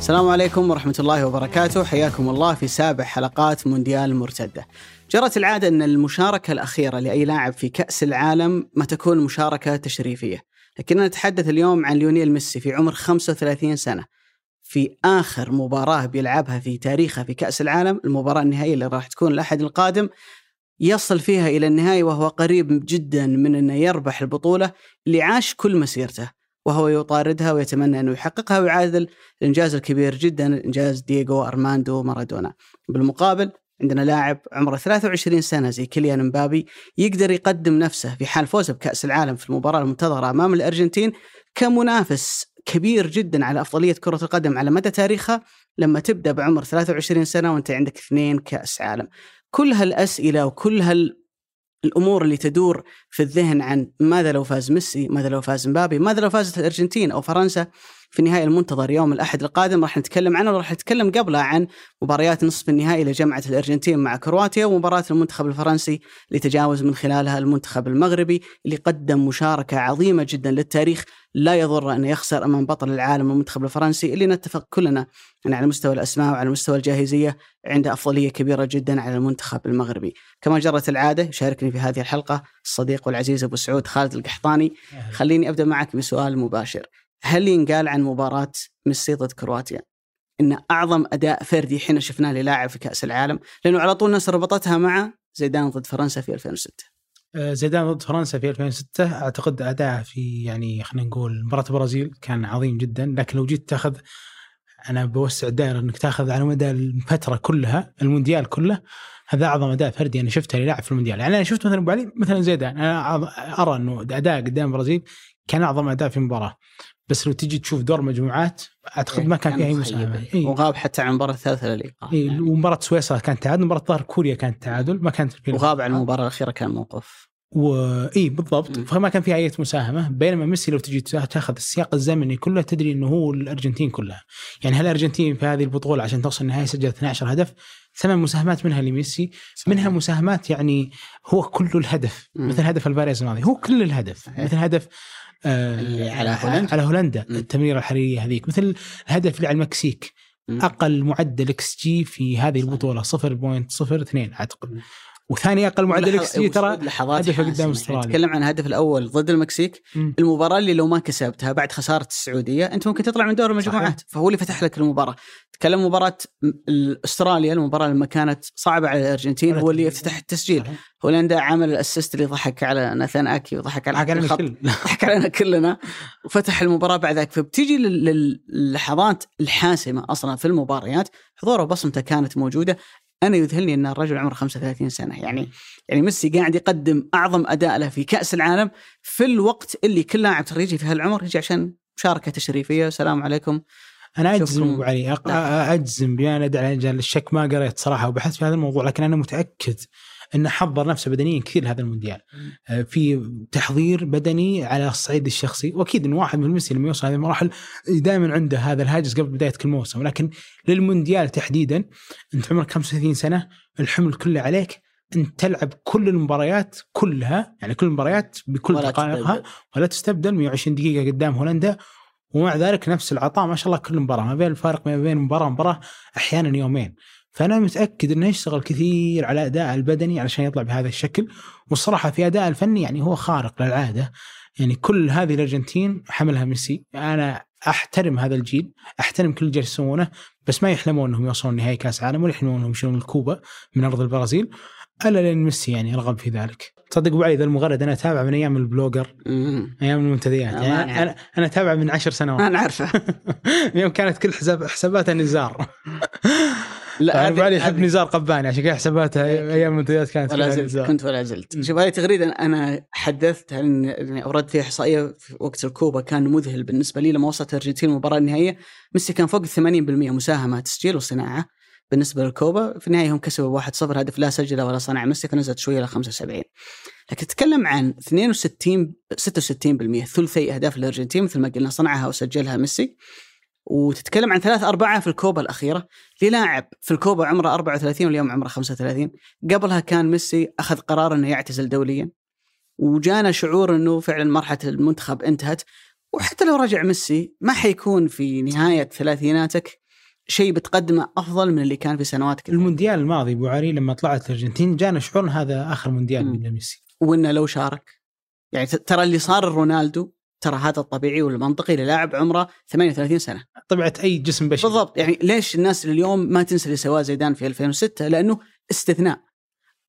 السلام عليكم ورحمة الله وبركاته. حياكم الله في سابع حلقات مونديال مرتدة. جرت العادة أن المشاركة الأخيرة لأي لاعب في كأس العالم ما تكون مشاركة تشريفية. لكننا نتحدث اليوم عن ليونيل ميسي في عمر 35 سنة. في آخر مباراة بيلعبها في تاريخه في كأس العالم المباراة النهائية اللي راح تكون الأحد القادم يصل فيها إلى النهاية وهو قريب جدا من أنه يربح البطولة اللي عاش كل مسيرته. وهو يطاردها ويتمنى أنه يحققها ويعادل الإنجاز الكبير جدا إنجاز دييغو أرماندو مارادونا. بالمقابل عندنا لاعب عمره 23 سنة زي كيليان مبابي يقدر يقدم نفسه في حال فوزه بكأس العالم في المباراة المنتظرة أمام الأرجنتين كمنافس كبير جدا على أفضلية كرة القدم على مدى تاريخها لما تبدأ بعمر 23 سنة وأنت عندك اثنين كأس عالم. كل هالأسئلة وكل هال الأمور اللي تدور في الذهن عن ماذا لو فاز ميسي، ماذا لو فاز مبابي، ماذا لو فازت الارجنتين أو فرنسا. في النهائي المنتظر يوم الأحد القادم. راح نتكلم عنه وراح نتكلم قبلها عن مباريات نصف النهائي اللي جمعت الأرجنتين مع كرواتيا ومباراة المنتخب الفرنسي اللي تجاوز من خلالها المنتخب المغربي اللي قدم مشاركة عظيمة جدا للتاريخ. لا يضر انه يخسر أمام بطل العالم المنتخب الفرنسي اللي نتفق كلنا أن على مستوى الأسماء وعلى مستوى الجاهزية عنده أفضلية كبيرة جدا على المنتخب المغربي، كما جرت العادة يشاركني في هذه الحلقة الصديق والعزيز أبو سعود خالد القحطاني، خليني أبدأ معك بسؤال مباشر، هل ينقال عن مباراة ميسي ضد كرواتيا إن أعظم أداء فردي حين شفناه للاعب في كأس العالم؟ لأنه على طول الناس ربطتها مع زيدان ضد فرنسا في 2006. زيدان ضد فرنسا في 2006 أعتقد أداءه في يعني خلينا نقول مباراة البرازيل كان عظيم جدا لكن لو جيت تأخذ أنا بوسع الدائرة إنك تأخذ على مدى الفترة كلها المونديال كله هذا أعظم أداء فردي أنا شفته للاعب في المونديال يعني أنا شفت مثلا أبو علي مثلا زيدان أنا أرى إنه أداء قدام البرازيل كان أعظم أداء في المباراة بس لو تجي تشوف دور مجموعات أعتقد ما كان فيها أي مساهمه إيه. وغاب حتى عن المباراه الثالثه للإيقاف. إيه ومباراة سويسرا كانت تعادل مباراة ظهر كوريا كانت تعادل ما كانت في وغاب عن المباراة الأخيرة كان موقف. واي بالضبط. فما كان فيها أي مساهمة بينما ميسي لو تجي تاخذ السياق الزمني كله تدري إنه هو الأرجنتين كلها. يعني هل الأرجنتين في هذه البطولة عشان توصل النهائي سجل 12 هدف؟ ثمان مساهمات منها لميسي. منها مساهمات يعني هو كله الهدف. م. مثل هدف الفاريز الماضي هو كل الهدف. صحيح. مثل هدف آه على هولندا. على هولندا التمريرة الحريرية هذيك. مثل الهدف اللي على المكسيك م. أقل معدل إكس جي في هذه البطولة 0.02 أعتقد. وثاني أقل معدل إكس جي ترى هدف قدام أستراليا. نتكلم عن الهدف الأول ضد المكسيك. م. المباراة اللي لو ما كسبتها بعد خسارة السعودية أنت ممكن تطلع من دور المجموعات فهو اللي فتح لك المباراة. تكلم مباراة استراليا المباراة لما كانت صعبة على الأرجنتين هو اللي افتتح التسجيل. هولندا عمل الأسيست اللي ضحك على ناثان اكي وضحك على علينا الخط. ضحك علينا كلنا. وفتح المباراة بعد ذاك. فبتيجي للحظات الحاسمة أصلا في المباريات. حضوره وبصمته كانت موجودة. أنا يذهلني أن الرجل عمره 35 سنة. يعني يعني ميسي قاعد يقدم أعظم أداء له في كأس العالم في الوقت اللي كل لاعب ترى يجي في هالعمر يجي عشان مشاركة تشريفية. السلام عليكم. أنا أجزم أبو علي. أجزم ندعي على الشك ما قريت صراحة وبحثت في هذا الموضوع لكن أنا متأكد إنه حضر نفسه بدنيا كثير لهذا المونديال. في تحضير بدني على الصعيد الشخصي. وأكيد إن واحد من ميسي لما يوصل هذه المراحل دائما عنده هذا الهاجس قبل بداية كل موسم. ولكن للمونديال تحديدا أنت عمرك 35 سنة الحمل كله عليك. أنت تلعب كل المباريات كلها يعني كل المباريات بكل دقائقها ولا تستبدل. 120 دقيقة قدام هولندا. ومع ذلك نفس العطاء. ما شاء الله كل مباراة ما بين الفارق ما بين مباراة ومباراه أحيانا يومين. فأنا متأكد إنه يشتغل كثير على أداء البدني علشان يطلع بهذا الشكل. والصراحة في أداء الفني يعني هو خارق للعادة. يعني كل هذه الأرجنتين حملها ميسي. أنا أحترم هذا الجيل أحترم كل اللي يسوونه بس ما يحلمون إنهم يوصلون نهائي كأس عالم ولا يحلمون إنهم يشيلون الكوبا من أرض البرازيل إلا لأن ميسي يعني رغب في ذلك. تصدق أبو علي ذا المغرد أنا أتابع من أيام ال blogger أيام المنتديات. يعني أنا أنا أتابع من عشر سنوات. أنا عارفه يوم كانت كل حساب حساباتها نزار لا ابو علي يحب نزار قباني عشان كذا حساباتها أيام المنتديات كانت ولا زلت كنت ولا زلت. شوف هذه تغريده أنا حدثت يعني أوردت فيها إحصائية في وقت الكوبا كان مذهل بالنسبة لي لما وصلت الارجنتين المباراة النهائية. ميسي كان فوق 80% مساهمة تسجيل وصناعة بالنسبة للكوبا. في النهاية هم كسبوا 1-0 هدف لا سجله ولا صنع. ميسي فنزلت شوية إلى 75 لكن تتكلم عن 62 66% ثلثي أهداف الارجنتين مثل ما قلنا صنعها وسجلها ميسي. وتتكلم عن ثلاث أربعة في الكوبا الأخيرة. للاعب في الكوبا عمره 34 واليوم عمره 35 قبلها كان ميسي أخذ قرار أنه يعتزل دوليا. وجانا شعور أنه فعلا مرحلة المنتخب انتهت. وحتى لو رجع ميسي ما حيكون في نهاية ثلاثيناتك شيء بتقدمه أفضل من اللي كان في سنوات كثيرة المونديال الماضي أبو علي لما طلعت الأرجنتين جانا شعور هذا آخر مونديال. من ميسي وإنه لو شارك. يعني ترى اللي صار رونالدو ترى هذا الطبيعي والمنطقي للاعب عمره 38 سنة. طبيعة أي جسم بشري. بالضبط يعني ليش الناس اليوم ما تنسى اللي سواه زيدان في 2006 لأنه استثناء.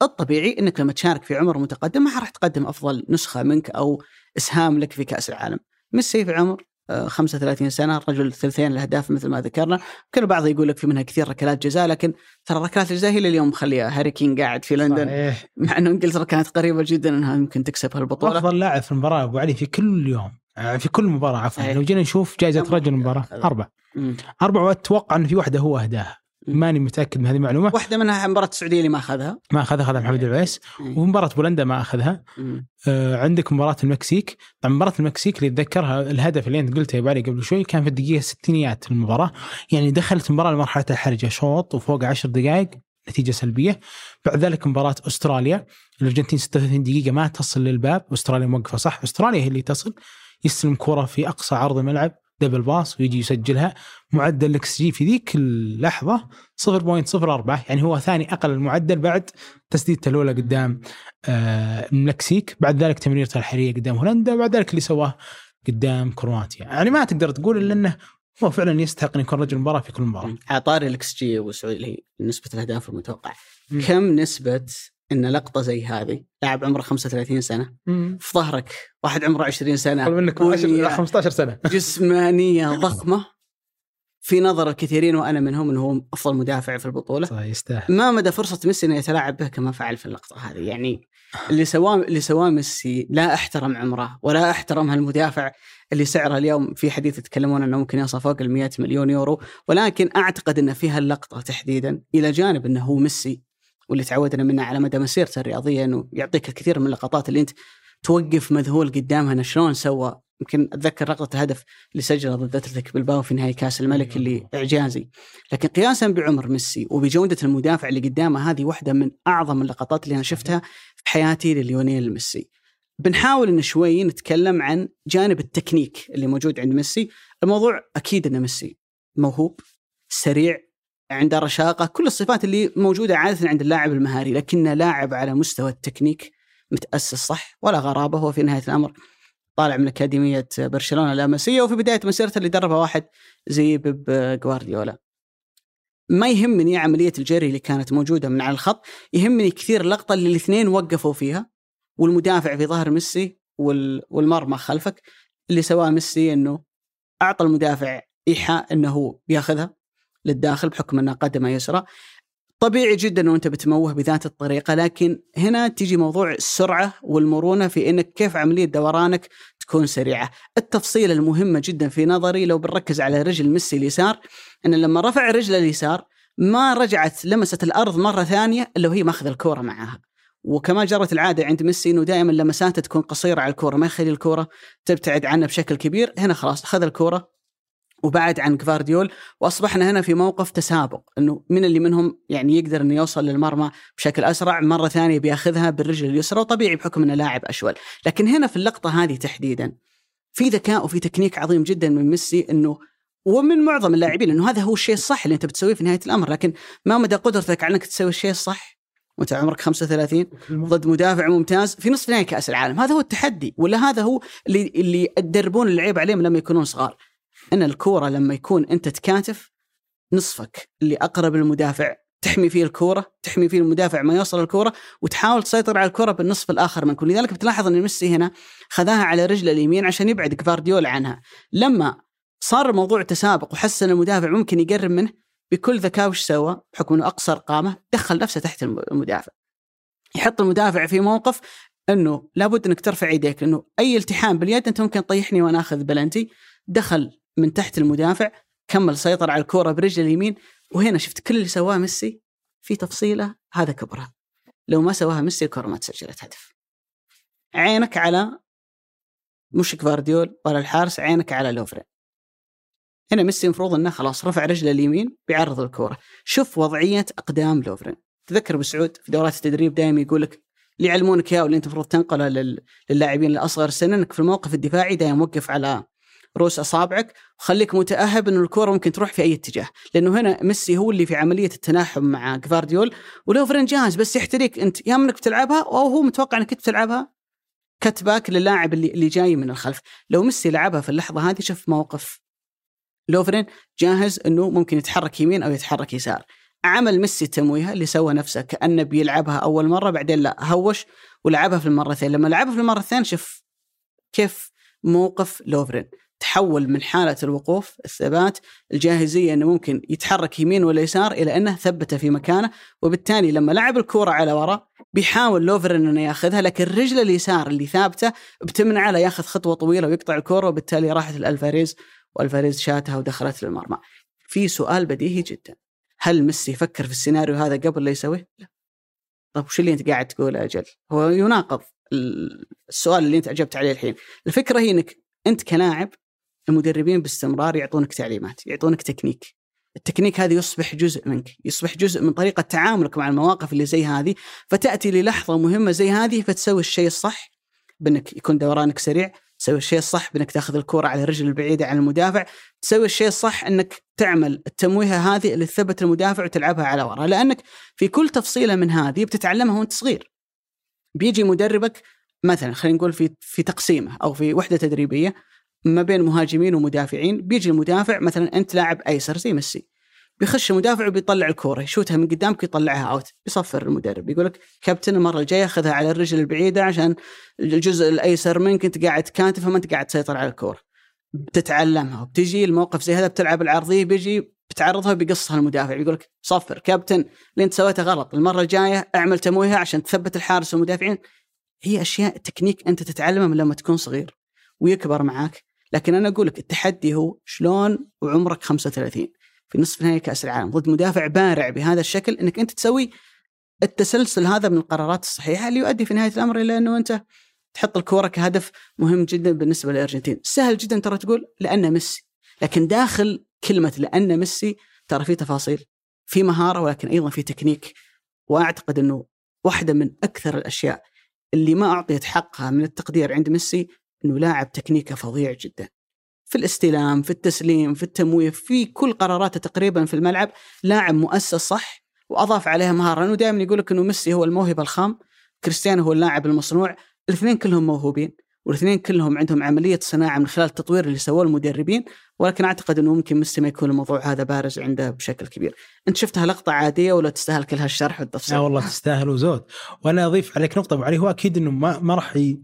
الطبيعي إنك لما تشارك في عمر متقدم ما راح تقدم أفضل نسخة منك أو إسهام لك في كأس العالم. ميسي في عمر آه، 35 سنة رجل ثلثين الاهداف مثل ما ذكرنا. كل البعض يقول لك في منها كثير ركلات جزاء لكن ترى ركلات الجزاء هي اللي اليوم مخليها. هاري كين قاعد في لندن. صحيح. مع إنه انجلترا كانت قريبة جدا إنها يمكن تكسب هالبطوله أفضل لاعب في المباراة أبو علي في كل يوم آه، في كل مباراة عفوا. أي. لو جينا نشوف جائزة كم رجل واحدة؟ أربع مم. أربع وأتوقع إن في واحدة هو أهداها. مم. ماني متأكد من هذه المعلومة. واحدة منها مباراة السعودية اللي ما أخذها. ما أخذها اخذها محمد العويس. ومباراه بولندا ما أخذها. آه، عندك مباراة المكسيك. طبعا مباراة المكسيك اللي اتذكرها الهدف اللي أنت قلته يا علي قبل شوي كان في الدقيقة الستينيات المباراة. يعني دخلت المباراة لمرحلة الحرجة شوط وفوق عشر دقائق نتيجة سلبية. بعد ذلك مباراة أستراليا. الأرجنتين 36 دقيقة ما تصل للباب. أستراليا موقفة صح؟ أستراليا هي اللي تصل. يستلم كرة في أقصى عرض الملعب double pass ويجي يسجلها. معدل الاكس جي في ذيك اللحظة 0.04 يعني هو ثاني أقل المعدل بعد تسديدته الأولى قدام آه، المكسيك بعد ذلك تمريرته الحريرية قدام هولندا وبعد ذلك اللي سواه قدام كرواتيا. يعني ما تقدر تقول إلا إنه هو فعلا يستحق ان يكون رجل المباراه في كل مباراة. على الإكس جي والسعودي اللي هي نسبة الأهداف المتوقع مم. كم نسبة إن لقطة زي هذه لاعب عمره 35 سنة في ظهرك واحد عمره 20 سنة أقل منك بنية 15 سنة. جسمانية ضخمة في نظر الكثيرين وأنا منهم إنه هو أفضل مدافع في البطولة. صح يستاهل. ما مدى فرصة ميسي إنه يتلاعب به كما فعل في اللقطة هذه؟ يعني اللي سواه اللي سواه ميسي لا أحترم عمره ولا أحترم هالمدافع اللي سعره اليوم في حديث يتكلمون إنه ممكن يوصل فوق ال 100 مليون يورو ولكن أعتقد ان في هاللقطة تحديدا إلى جانب إنه هو ميسي واللي تعودنا منه على مدى مسيرته الرياضية إنه يعطيك الكثير من اللقطات اللي أنت توقف مذهول قدامها إنه شلون سوى. يمكن أتذكر لقطه الهدف اللي سجله ضد أتلتيك بلباو في نهائي كأس الملك اللي إعجازي. لكن قياسا بعمر ميسي وبجودة المدافع اللي قدامه هذه واحدة من أعظم اللقطات اللي أنا شفتها في حياتي لليونيل ميسي. بنحاول إن شوي نتكلم عن جانب التكنيك اللي موجود عند ميسي. الموضوع أكيد إن ميسي موهوب سريع عنده رشاقة كل الصفات اللي موجودة عادة عند اللاعب المهاري لكنه لاعب على مستوى التكنيك متأسس صح ولا غرابة هو في نهاية الأمر طالع من أكاديمية برشلونة اللامسيه وفي بداية مسيرته اللي دربها واحد زي بيب جوارديولا. ما يهمني عملية الجري اللي كانت موجودة من على الخط يهمني كثير اللقطه اللي الاثنين وقفوا فيها والمدافع في ظهر ميسي وال- والمرمى خلفك اللي سواه ميسي إنه أعطى المدافع إيحاء إنه بياخذها. للداخل بحكم أنها قدمه يسرى طبيعي جدا انه أنت بتموه بذات الطريقة لكن هنا تيجي موضوع السرعة والمرونة في إنك كيف عملية دورانك تكون سريعة. التفصيله المهمه جدا في نظري لو بنركز على رجل ميسي اليسار إن لما رفع رجله اليسار ما رجعت لمست الأرض مرة ثانية إلا وهي ماخذ الكورة معاها. وكما جرت العادة عند ميسي إنه دائما لمساته تكون قصيرة على الكورة ما يخلي الكورة تبتعد عنه بشكل كبير، هنا خلاص أخذ الكورة وبعد عن جفارديول وأصبحنا هنا في موقف تسابق إنه من اللي منهم يعني يقدر إنه يوصل للمرمى بشكل أسرع مرة ثانية بيأخذها بالرجل اليسرى وطبيعي بحكم إنه لاعب أشول. لكن هنا في اللقطة هذه تحديدا في ذكاء وفي تكنيك عظيم جدا من ميسي إنه ومن معظم اللاعبين إنه هذا هو الشيء الصح اللي أنت بتسويه في نهاية الأمر. لكن ما مدى قدرتك على إنك تسوي الشيء الصح؟ وانت عمرك 35 ضد مدافع ممتاز في نصف نهائي كأس العالم. هذا هو التحدي ولا هذا هو اللي اللي تدربون اللعيبه عليهم لما يكونون صغار. إن الكورة لما يكون أنت تكاتف نصفك اللي أقرب للمدافع تحمي فيه الكورة تحمي فيه المدافع ما يوصل الكورة وتحاول تسيطر على الكورة بالنصف الآخر منك ولذلك بتلاحظ إن ميسي هنا خذاها على رجله اليمين عشان يبعد جفارديول عنها. لما صار الموضوع تسابق وحس إن المدافع ممكن يقرب منه بكل ذكاء وش سوى؟ بحكم إنه أقصر قامة دخل نفسه تحت المدافع. يحط المدافع في موقف إنه لابد إنك ترفع يديك لأنه أي التحام باليد أنت ممكن تطيحني وأنا آخذ بلنتي. دخل من تحت المدافع كمل سيطر على الكرة برجل اليمين وهنا شفت كل اللي سواه ميسي في تفصيلة هذا كبرها لو ما سواها ميسي الكرة ما تسجلت هدف. عينك على مش كفارديول ولا الحارس عينك على لوفرين. هنا ميسي المفروض إنه خلاص رفع رجله اليمين بيعرض الكرة شوف وضعية أقدام لوفرين. تذكر بسعود في دورات التدريب دائما يقول لك اللي يعلمونك اياه واللي أنت المفروض تنقله لل- للاعبين الأصغر سنا إنك في الموقف الدفاعي دائما وقف على رؤوس أصابعك وخليك متأهب انه الكورة ممكن تروح في أي اتجاه لأنه هنا ميسي هو اللي في عملية التناحم مع جفارديول. ولوفرين جاهز بس يحتريك أنت يا إنك بتلعبها أو هو متوقع إنك بتلعبها كتباك للاعب اللي اللي جاي من الخلف. لو ميسي لعبها في اللحظة هذه شوف موقف. لوفرين جاهز إنه ممكن يتحرك يمين أو يتحرك يسار. عمل ميسي التمويهه اللي سوى نفسه كأنه بيلعبها أول مرة بعدين لا هوش ولعبها في المرة الثانية. لما لعبها في المرة الثانية شوف كيف موقف لوفرين. تحول من حالة الوقوف الثبات الجاهزية أنه ممكن يتحرك يمين ولا يسار إلى أنه ثبته في مكانه وبالتالي لما لعب الكرة على وراء بيحاول لوفرين أنه ياخذها لكن رجله اليسار اللي ثابتة بتمنعه لا ياخذ خطوة طويلة ويقطع الكرة وبالتالي راحت الألفاريز وألفاريز شاتها ودخلت للمرمى في سؤال بديهي جدا هل ميسي فكر في السيناريو هذا قبل لا يسويه؟ لا طيب وش اللي أنت قاعد تقوله أجل؟ هو يناقض السؤال اللي أنت أجبت عليه الحين، الفكرة هي إنك أنت كلاعب المدربين باستمرار يعطونك تعليمات، يعطونك تكنيك. التكنيك هذا يصبح جزء منك، يصبح جزء من طريقة تعاملك مع المواقف اللي زي هذه، فتأتي للحظة مهمة زي هذه فتسوي الشيء الصح بأنك يكون دورانك سريع، تسوي الشيء الصح بأنك تأخذ الكرة على الرجل البعيدة عن المدافع، تسوي الشيء الصح أنك تعمل التمويهة هذه اللي تثبت المدافع وتلعبها على ورا، لأنك في كل تفصيلة من هذه بتتعلمها وأنت صغير. بيجي مدربك مثلا خلينا نقول في في تقسيمه أو في وحدة تدريبية ما بين مهاجمين ومدافعين. بيجي المدافع مثلا أنت لاعب أيسر زي ميسي. بيخش المدافع وبيطلع الكورة يشوتها من قدامك يطلعها اوت بيصفر المدرب. يقول لك كابتن المرة الجاية خذها على الرجل البعيدة عشان الجزء الأيسر منك أنت قاعد كاتف فما أنت قاعد تسيطر على الكورة. بتتعلمها وبتجي الموقف زي هذا بتلعب العرضية بيجي بتعرضها بيقصها المدافع. يقول لك صفر كابتن اللي أنت سويته غلط. المرة الجاية أعمل تمويهة عشان تثبت الحارس والمدافعين. هي أشياء تكنيك أنت تتعلمها من لما تكون صغير. ويكبر معك لكن أنا أقول لك التحدي هو شلون وعمرك 35 في نصف نهائي كأس العالم. ضد مدافع بارع بهذا الشكل إنك أنت تسوي التسلسل هذا من القرارات الصحيحة اللي يؤدي في نهاية الأمر إلى أنه أنت تحط الكورة كهدف مهم جدا بالنسبة للأرجنتين، سهل جدا ترى تقول لأن ميسي، لكن داخل كلمة لأن ميسي ترى في تفاصيل، في مهارة ولكن أيضا في تكنيك، وأعتقد أنه واحدة من أكثر الأشياء اللي ما أعطيت حقها من التقدير عند ميسي إنه لاعب تكنيكة فظيع جدا. في الاستلام، في التسليم، في التمويه، في كل قراراته تقريبا في الملعب لاعب مؤسس صح وأضاف عليها مهارة لأنه دائما يقول لك إنه ميسي هو الموهبة الخام، كريستيانو هو اللاعب المصنوع، الاثنين كلهم موهوبين والاثنين كلهم عندهم عملية صناعة من خلال التطوير اللي سووه المدربين ولكن أعتقد إنه ممكن ميسي ما يكون الموضوع هذا بارز عنده بشكل كبير. أنت شفتها لقطة عادية ولا تستاهل كل هالشرح والتفصيل؟ لا والله تستاهل وزود وأنا أضيف عليك نقطة أبو علي هو أكيد إنه ما ما راح ي...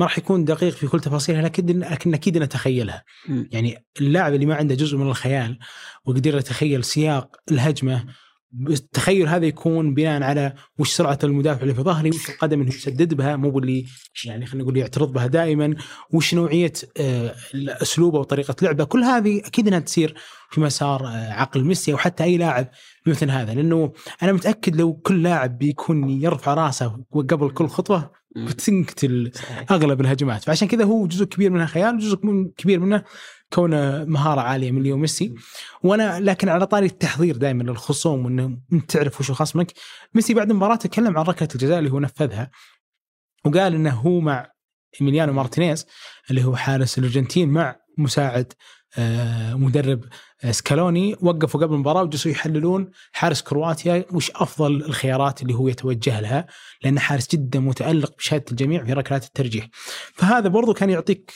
ما راح يكون دقيق في كل تفاصيلها لكن لكن أكيد نتخيلها. يعني اللاعب اللي ما عنده جزء من الخيال وقدر يتخيل سياق الهجمة التخيل هذا يكون بناء على وش سرعة المدافع اللي في ظهري وش القدم اللي يسدد بها مو اللي يعني خلينا نقول يعترض بها دائما وش نوعية آه، أسلوبه وطريقة لعبه. كل هذه أكيد إنها تصير في مسار آه، عقل ميسي أو حتى أي لاعب مثل هذا. لأنه أنا متأكد لو كل لاعب بيكون يرفع رأسه قبل كل خطوة صحيح. أغلب الهجمات. فعشان كذا هو جزء كبير منها خيال جزء من- كبير منه كونه مهارة عالية من ليو ميسي. وأنا لكن على طاري التحضير دائما للخصوم وإنه أنت تعرف وش خصمك ميسي بعد المباراة تكلم عن ركلة الجزاء اللي هو نفذها وقال إنه هو مع إيميليانو مارتينيز اللي هو حارس الأرجنتين مع مساعد مدرب آه، سكالوني وقفوا قبل المباراة وجلسوا يحللون حارس كرواتيا وش أفضل الخيارات اللي هو يتوجه لها لأنه حارس جدا متألق بشهادة الجميع في ركلات الترجيح. فهذا برضو كان يعطيك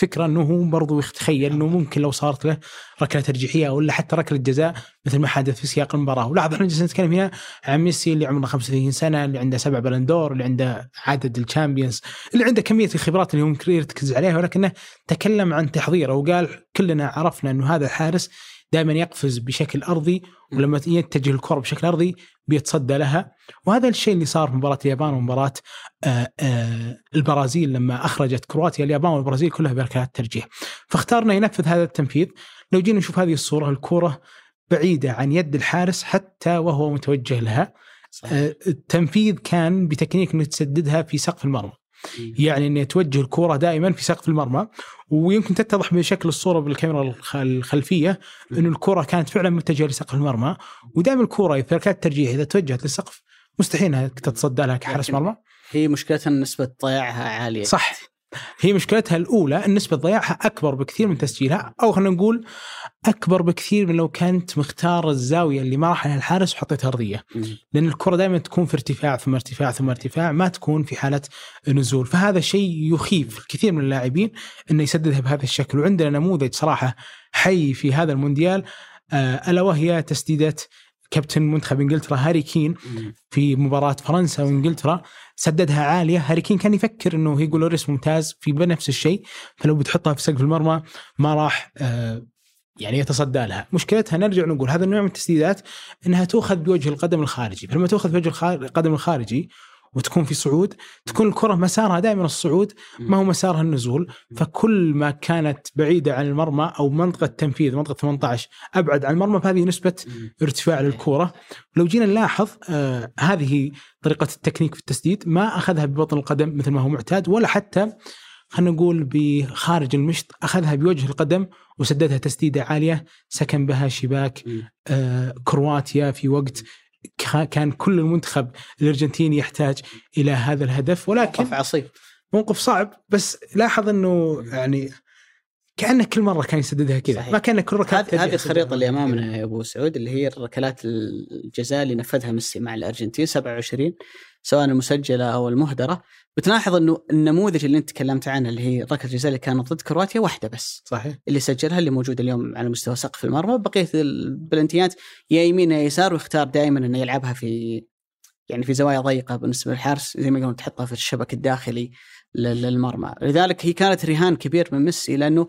فكرة إنه هو برضو يتخيل إنه ممكن لو صارت له ركلة ترجيحية ولا حتى ركلة جزاء مثل ما حدث في سياق المباراة. ولاحظ إحنا جالسين نتكلم هنا عن ميسي اللي عمره 35 سنة اللي عنده سبع بالون دور اللي عنده عدد ال Champions اللي عنده كمية الخبرات اللي ممكن يرتكز عليها ولكنه تكلم عن تحضيره وقال كلنا عرفنا إنه هذا الحارس دائما يقفز بشكل أرضي ولما يتجه الكره بشكل أرضي بيتصدى لها. وهذا الشيء اللي صار في مباراة اليابان ومباراة آه، آه، البرازيل لما أخرجت كرواتيا اليابان والبرازيل كلها بركلات ترجيح. فاختارنا ينفذ هذا التنفيذ. لو جينا نشوف هذه الصورة الكره بعيدة عن يد الحارس حتى وهو متوجه لها. صحيح. آه، التنفيذ كان بتكنيك إنه تسددها في سقف المرمى. يعني انه توجه الكره دائما في سقف المرمى ويمكن تتضح بشكل الصورة بالكاميرا الخ- الخلفية إنه الكره كانت فعلا متجهة لسقف المرمى ودائما الكره في ركلات الترجيح إذا توجهت للسقف مستحيل إنها تتصدى لها كحارس مرمى. هي مشكلتها إن نسبة ضياعها عالية. صح. هي مشكلتها الأولى ان نسبه ضياعها أكبر بكثير من تسجيلها أو خلينا نقول أكبر بكثير من لو كنت مختار الزاوية اللي ما راح لها الحارس وحطيتها أرضية. لأن الكرة دائما تكون في ارتفاع ثم ارتفاع ثم ارتفاع ما تكون في حالة نزول. فهذا شيء يخيف الكثير من اللاعبين إنه يسددها بهذا الشكل. وعندنا نموذج صراحة حي في هذا المونديال آه، ألا وهي تسديدة كابتن منتخب إنجلترا هاري كين في مباراة فرنسا وإنجلترا. سددها عالية. هاري كين كان يفكر إنه يقول لوريس ممتاز في نفس الشيء فلو بتحطها في سقف المرمى ما راح آه، يعني يتصدى لها. مشكلتها نرجع نقول هذا النوع من التسديدات إنها تؤخذ بوجه القدم الخارجي. فلما تؤخذ بوجه القدم الخارجي وتكون في صعود تكون الكرة مسارها دائما الصعود ما هو مسارها النزول. فكل ما كانت بعيدة عن المرمى أو منطقة تنفيذ منطقة 18 أبعد عن المرمى فهذه نسبة ارتفاع للكره لو جينا نلاحظ آه هذه طريقة التكنيك في التسديد ما أخذها ببطن القدم مثل ما هو معتاد ولا حتى خلينا نقول بخارج المشط أخذها بوجه القدم وسددها تسديدة عالية سكن بها شباك آه كرواتيا في وقت كان كل المنتخب الأرجنتيني يحتاج إلى هذا الهدف ولكن موقف عصيب. موقف صعب. بس لاحظ إنه يعني كأنه كل مرة كان يسددها كذا ما كان كل ركلات هذه الخريطة اللي أمامنا يا أبو سعود اللي هي الركلات الجزاء اللي نفذها ميسي مع الأرجنتين 27 سواء المسجلة أو المهدرة. بتلاحظ إنه النموذج اللي أنت تكلمت عنه اللي هي ركله الجزاء اللي كانت ضد كرواتيا واحدة بس. صحيح. اللي سجلها اللي موجوده اليوم على مستوى سقف المرمى. بقية البلنتيات يا يمين يا يسار ويختار دائما إنه يلعبها في يعني في زوايا ضيقة بالنسبة للحارس زي ما يقولون تحطها في الشبك الداخلي للمرمى. لذلك هي كانت رهان كبير من ميسي لأنه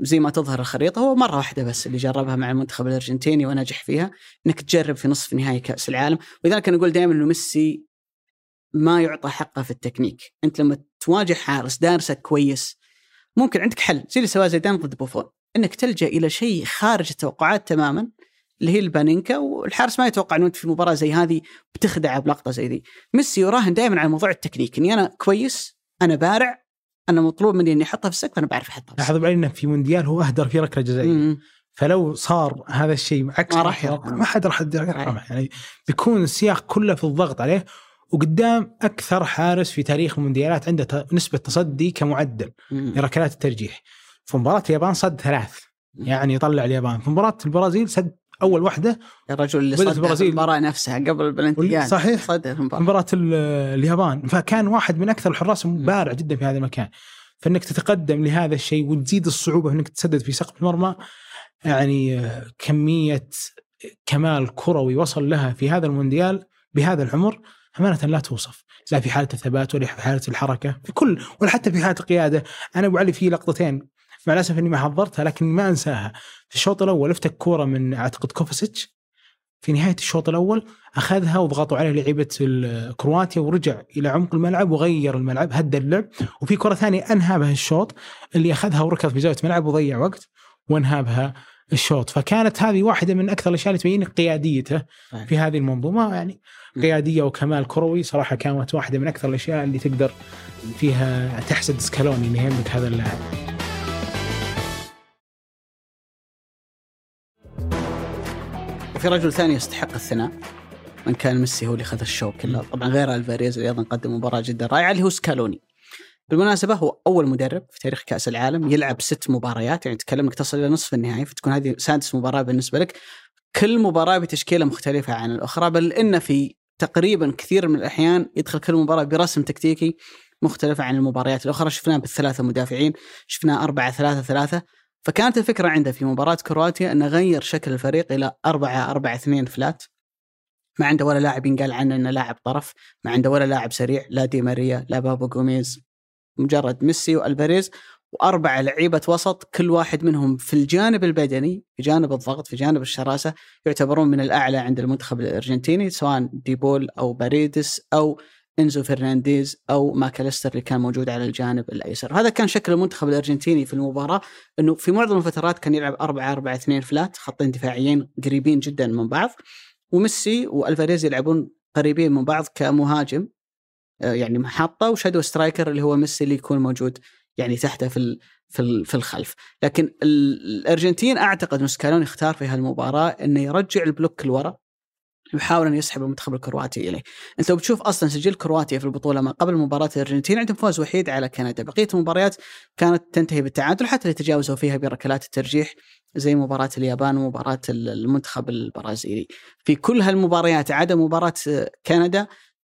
زي ما تظهر الخريطة هو مرة واحدة بس اللي جربها مع المنتخب الأرجنتيني ونجح فيها إنك تجرب في نصف نهائي كأس العالم. ولذلك أنا أقول دائما إنه ميسي ما يعطى حقه في التكنيك. أنت لما تواجه حارس دارسك كويس ممكن عندك حل. زي اللي سواه زيدان ضد بوفون. إنك تلجأ إلى شيء خارج التوقعات تماما اللي هي البانينكا والحارس ما يتوقع إنه أنت في مباراة زي هذه بتخدعه بلقطة زي ذي. ميسي يراهن دائما على موضوع التكنيك. إني أنا كويس أنا بارع أنا مطلوب مني إني أحطها في السقف أنا بعرف أحطها لاحظ بعدين إنه في مونديال هو أهدر في ركلة جزائية. فلو صار هذا الشيء عكس ما راح ما حد راح يرحمه يعني بيكون السياق كله في الضغط عليه وقدام أكثر حارس في تاريخ المونديالات عنده نسبة تصدي كمعدل لركلات الترجيح. في مباراة اليابان صد ثلاث. يعني يطلع اليابان. في مباراة البرازيل سد أول واحدة الرجل اللي صد البرازيل. المباراة نفسها قبل البلنتيان. صحيح. صد المباراة. مباراة اليابان. فكان واحد من أكثر الحراس بارع جدا في هذا المكان. فإنك تتقدم لهذا الشيء وتزيد الصعوبة إنك تسدد في سقف المرمى يعني كمية كمال كروي وصل لها في هذا المونديال بهذا العمر. أمانة لا توصف لا في حالة الثبات ولا في حالة الحركة في كل ولا حتى في حالة القيادة. أنا أبو علي في لقطتين مع الأسف إني ما حضرتها لكن ما أنساها. في الشوط الأول افتك كورة من أعتقد كوفاسيتش. في نهاية الشوط الأول أخذها وضغطوا عليه لعيبة كرواتيا ورجع إلى عمق الملعب وغير الملعب هدى اللعب. وفي كرة ثانية انهى بها الشوط اللي أخذها وركض في زاوية الملعب وضيع وقت وانهى بها الشوط. فكانت هذه واحدة من أكثر الأشياء اللي تبين قياديته في هذه المنظومة. يعني قيادية وكمال كروي صراحة كانت واحدة من أكثر الأشياء اللي تقدر فيها تحسد سكالوني إنه يملك هذا اللاعب. وفي رجل ثاني يستحق الثناء من كان ميسي هو اللي اخذ الشوط كله. طبعا غير ألفاريز اللي أيضا قدم مباراة جدا رائعة اللي هو سكالوني. بالمناسبة هو أول مدرب في تاريخ كأس العالم يلعب ست مباريات يعني تكلم انك تصل إلى نصف النهائي فتكون هذه سادس مباراة بالنسبة لك. كل مباراة بتشكيلة مختلفة عن الأخرى بل إن في تقريبا كثير من الأحيان يدخل كل مباراة برسم تكتيكي مختلفة عن المباريات الأخرى. شفناه بالثلاثة مدافعين شفناه أربعة ثلاثة ثلاثة. فكانت الفكرة عنده في مباراة كرواتيا أنه غير شكل الفريق إلى أربعة أربعة اثنين flat ما عنده ولا لاعب ينقال عنه إنه لاعب طرف، ما عنده ولا لاعب سريع، لا دي ماريا، لا بابو جوميز، مجرد ميسي وألفاريز. وأربع لعيبة وسط كل واحد منهم في الجانب البدني في جانب الضغط في جانب الشراسة يعتبرون من الأعلى عند المنتخب الأرجنتيني سواء ديبول أو باريدس أو إنزو فرنانديز أو ماكاليستر اللي كان موجود على الجانب الأيسر، هذا كان شكل المنتخب الأرجنتيني في المباراة إنه في معظم الفترات كان يلعب 4 4 2 flat، خطين دفاعيين قريبين جدا من بعض وميسي وألفاريز يلعبون قريبين من بعض كمهاجم آه، يعني محطة و shadow striker اللي هو ميسي اللي يكون موجود يعني تحته في في في الخلف لكن الأرجنتين أعتقد ان سكالوني اختار في هالمباراة إنه يرجع ال block لورا يحاول ان يسحب المنتخب الكرواتي إليه. أنت لو بتشوف أصلا سجل كرواتيا في البطولة ما قبل مباراة الأرجنتين عندهم فوز وحيد على كندا، بقية المباريات كانت تنتهي بالتعادل حتى اللي تجاوزوا فيها بركلات الترجيح زي مباراة اليابان ومباراة المنتخب البرازيلي. في كل هالمباريات عدا مباراة كندا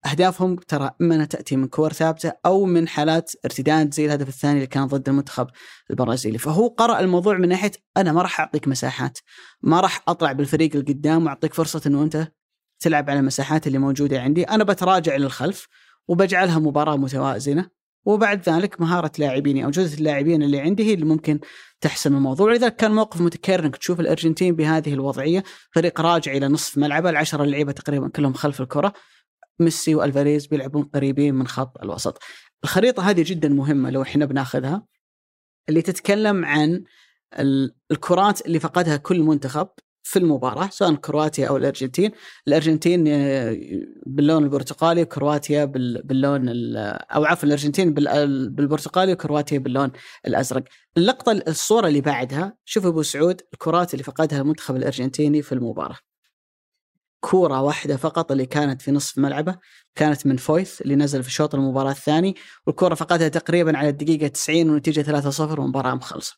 أهدافهم ترى إما أنها تأتي من كور ثابتة أو من حالات ارتداد زي الهدف الثاني اللي كان ضد المنتخب البرازيلي، فهو قرأ الموضوع من ناحية أنا ما راح أعطيك مساحات، ما راح أطلع بالفريق القدام وأعطيك فرصة إنه أنت تلعب على المساحات اللي موجودة عندي، أنا بتراجع للخلف وبجعلها مباراة متوازنة وبعد ذلك مهارة لاعبيني أو جوده اللاعبين اللي عندي هي اللي ممكن تحسم الموضوع، ولذلك كان موقف متكرر إنك تشوف الأرجنتين بهذه الوضعية، فريق راجع إلى نصف ملعبه، العشرة اللعيبه تقريبا كلهم خلف الكرة، ميسي وألفاريز بيلعبون قريبين من خط الوسط. الخريطة هذه جدا مهمة لو إحنا بناخذها اللي تتكلم عن الكرات اللي فقدها كل منتخب في المباراة سواء كرواتيا أو الأرجنتين. الأرجنتين آه، باللون البرتقالي كرواتيا باللون أو عفوا الأرجنتين بالبرتقالي وكرواتيا باللون الأزرق. اللقطة الصورة اللي بعدها شوف أبو سعود الكرات اللي فقدها المنتخب الأرجنتيني في المباراة. كورة واحدة فقط اللي كانت في نصف ملعبه كانت من فويث اللي نزل في شوط المباراة الثاني والكورة فقدها تقريبا على الدقيقة 90 ونتيجة 3-0 والمباراة مخلصة.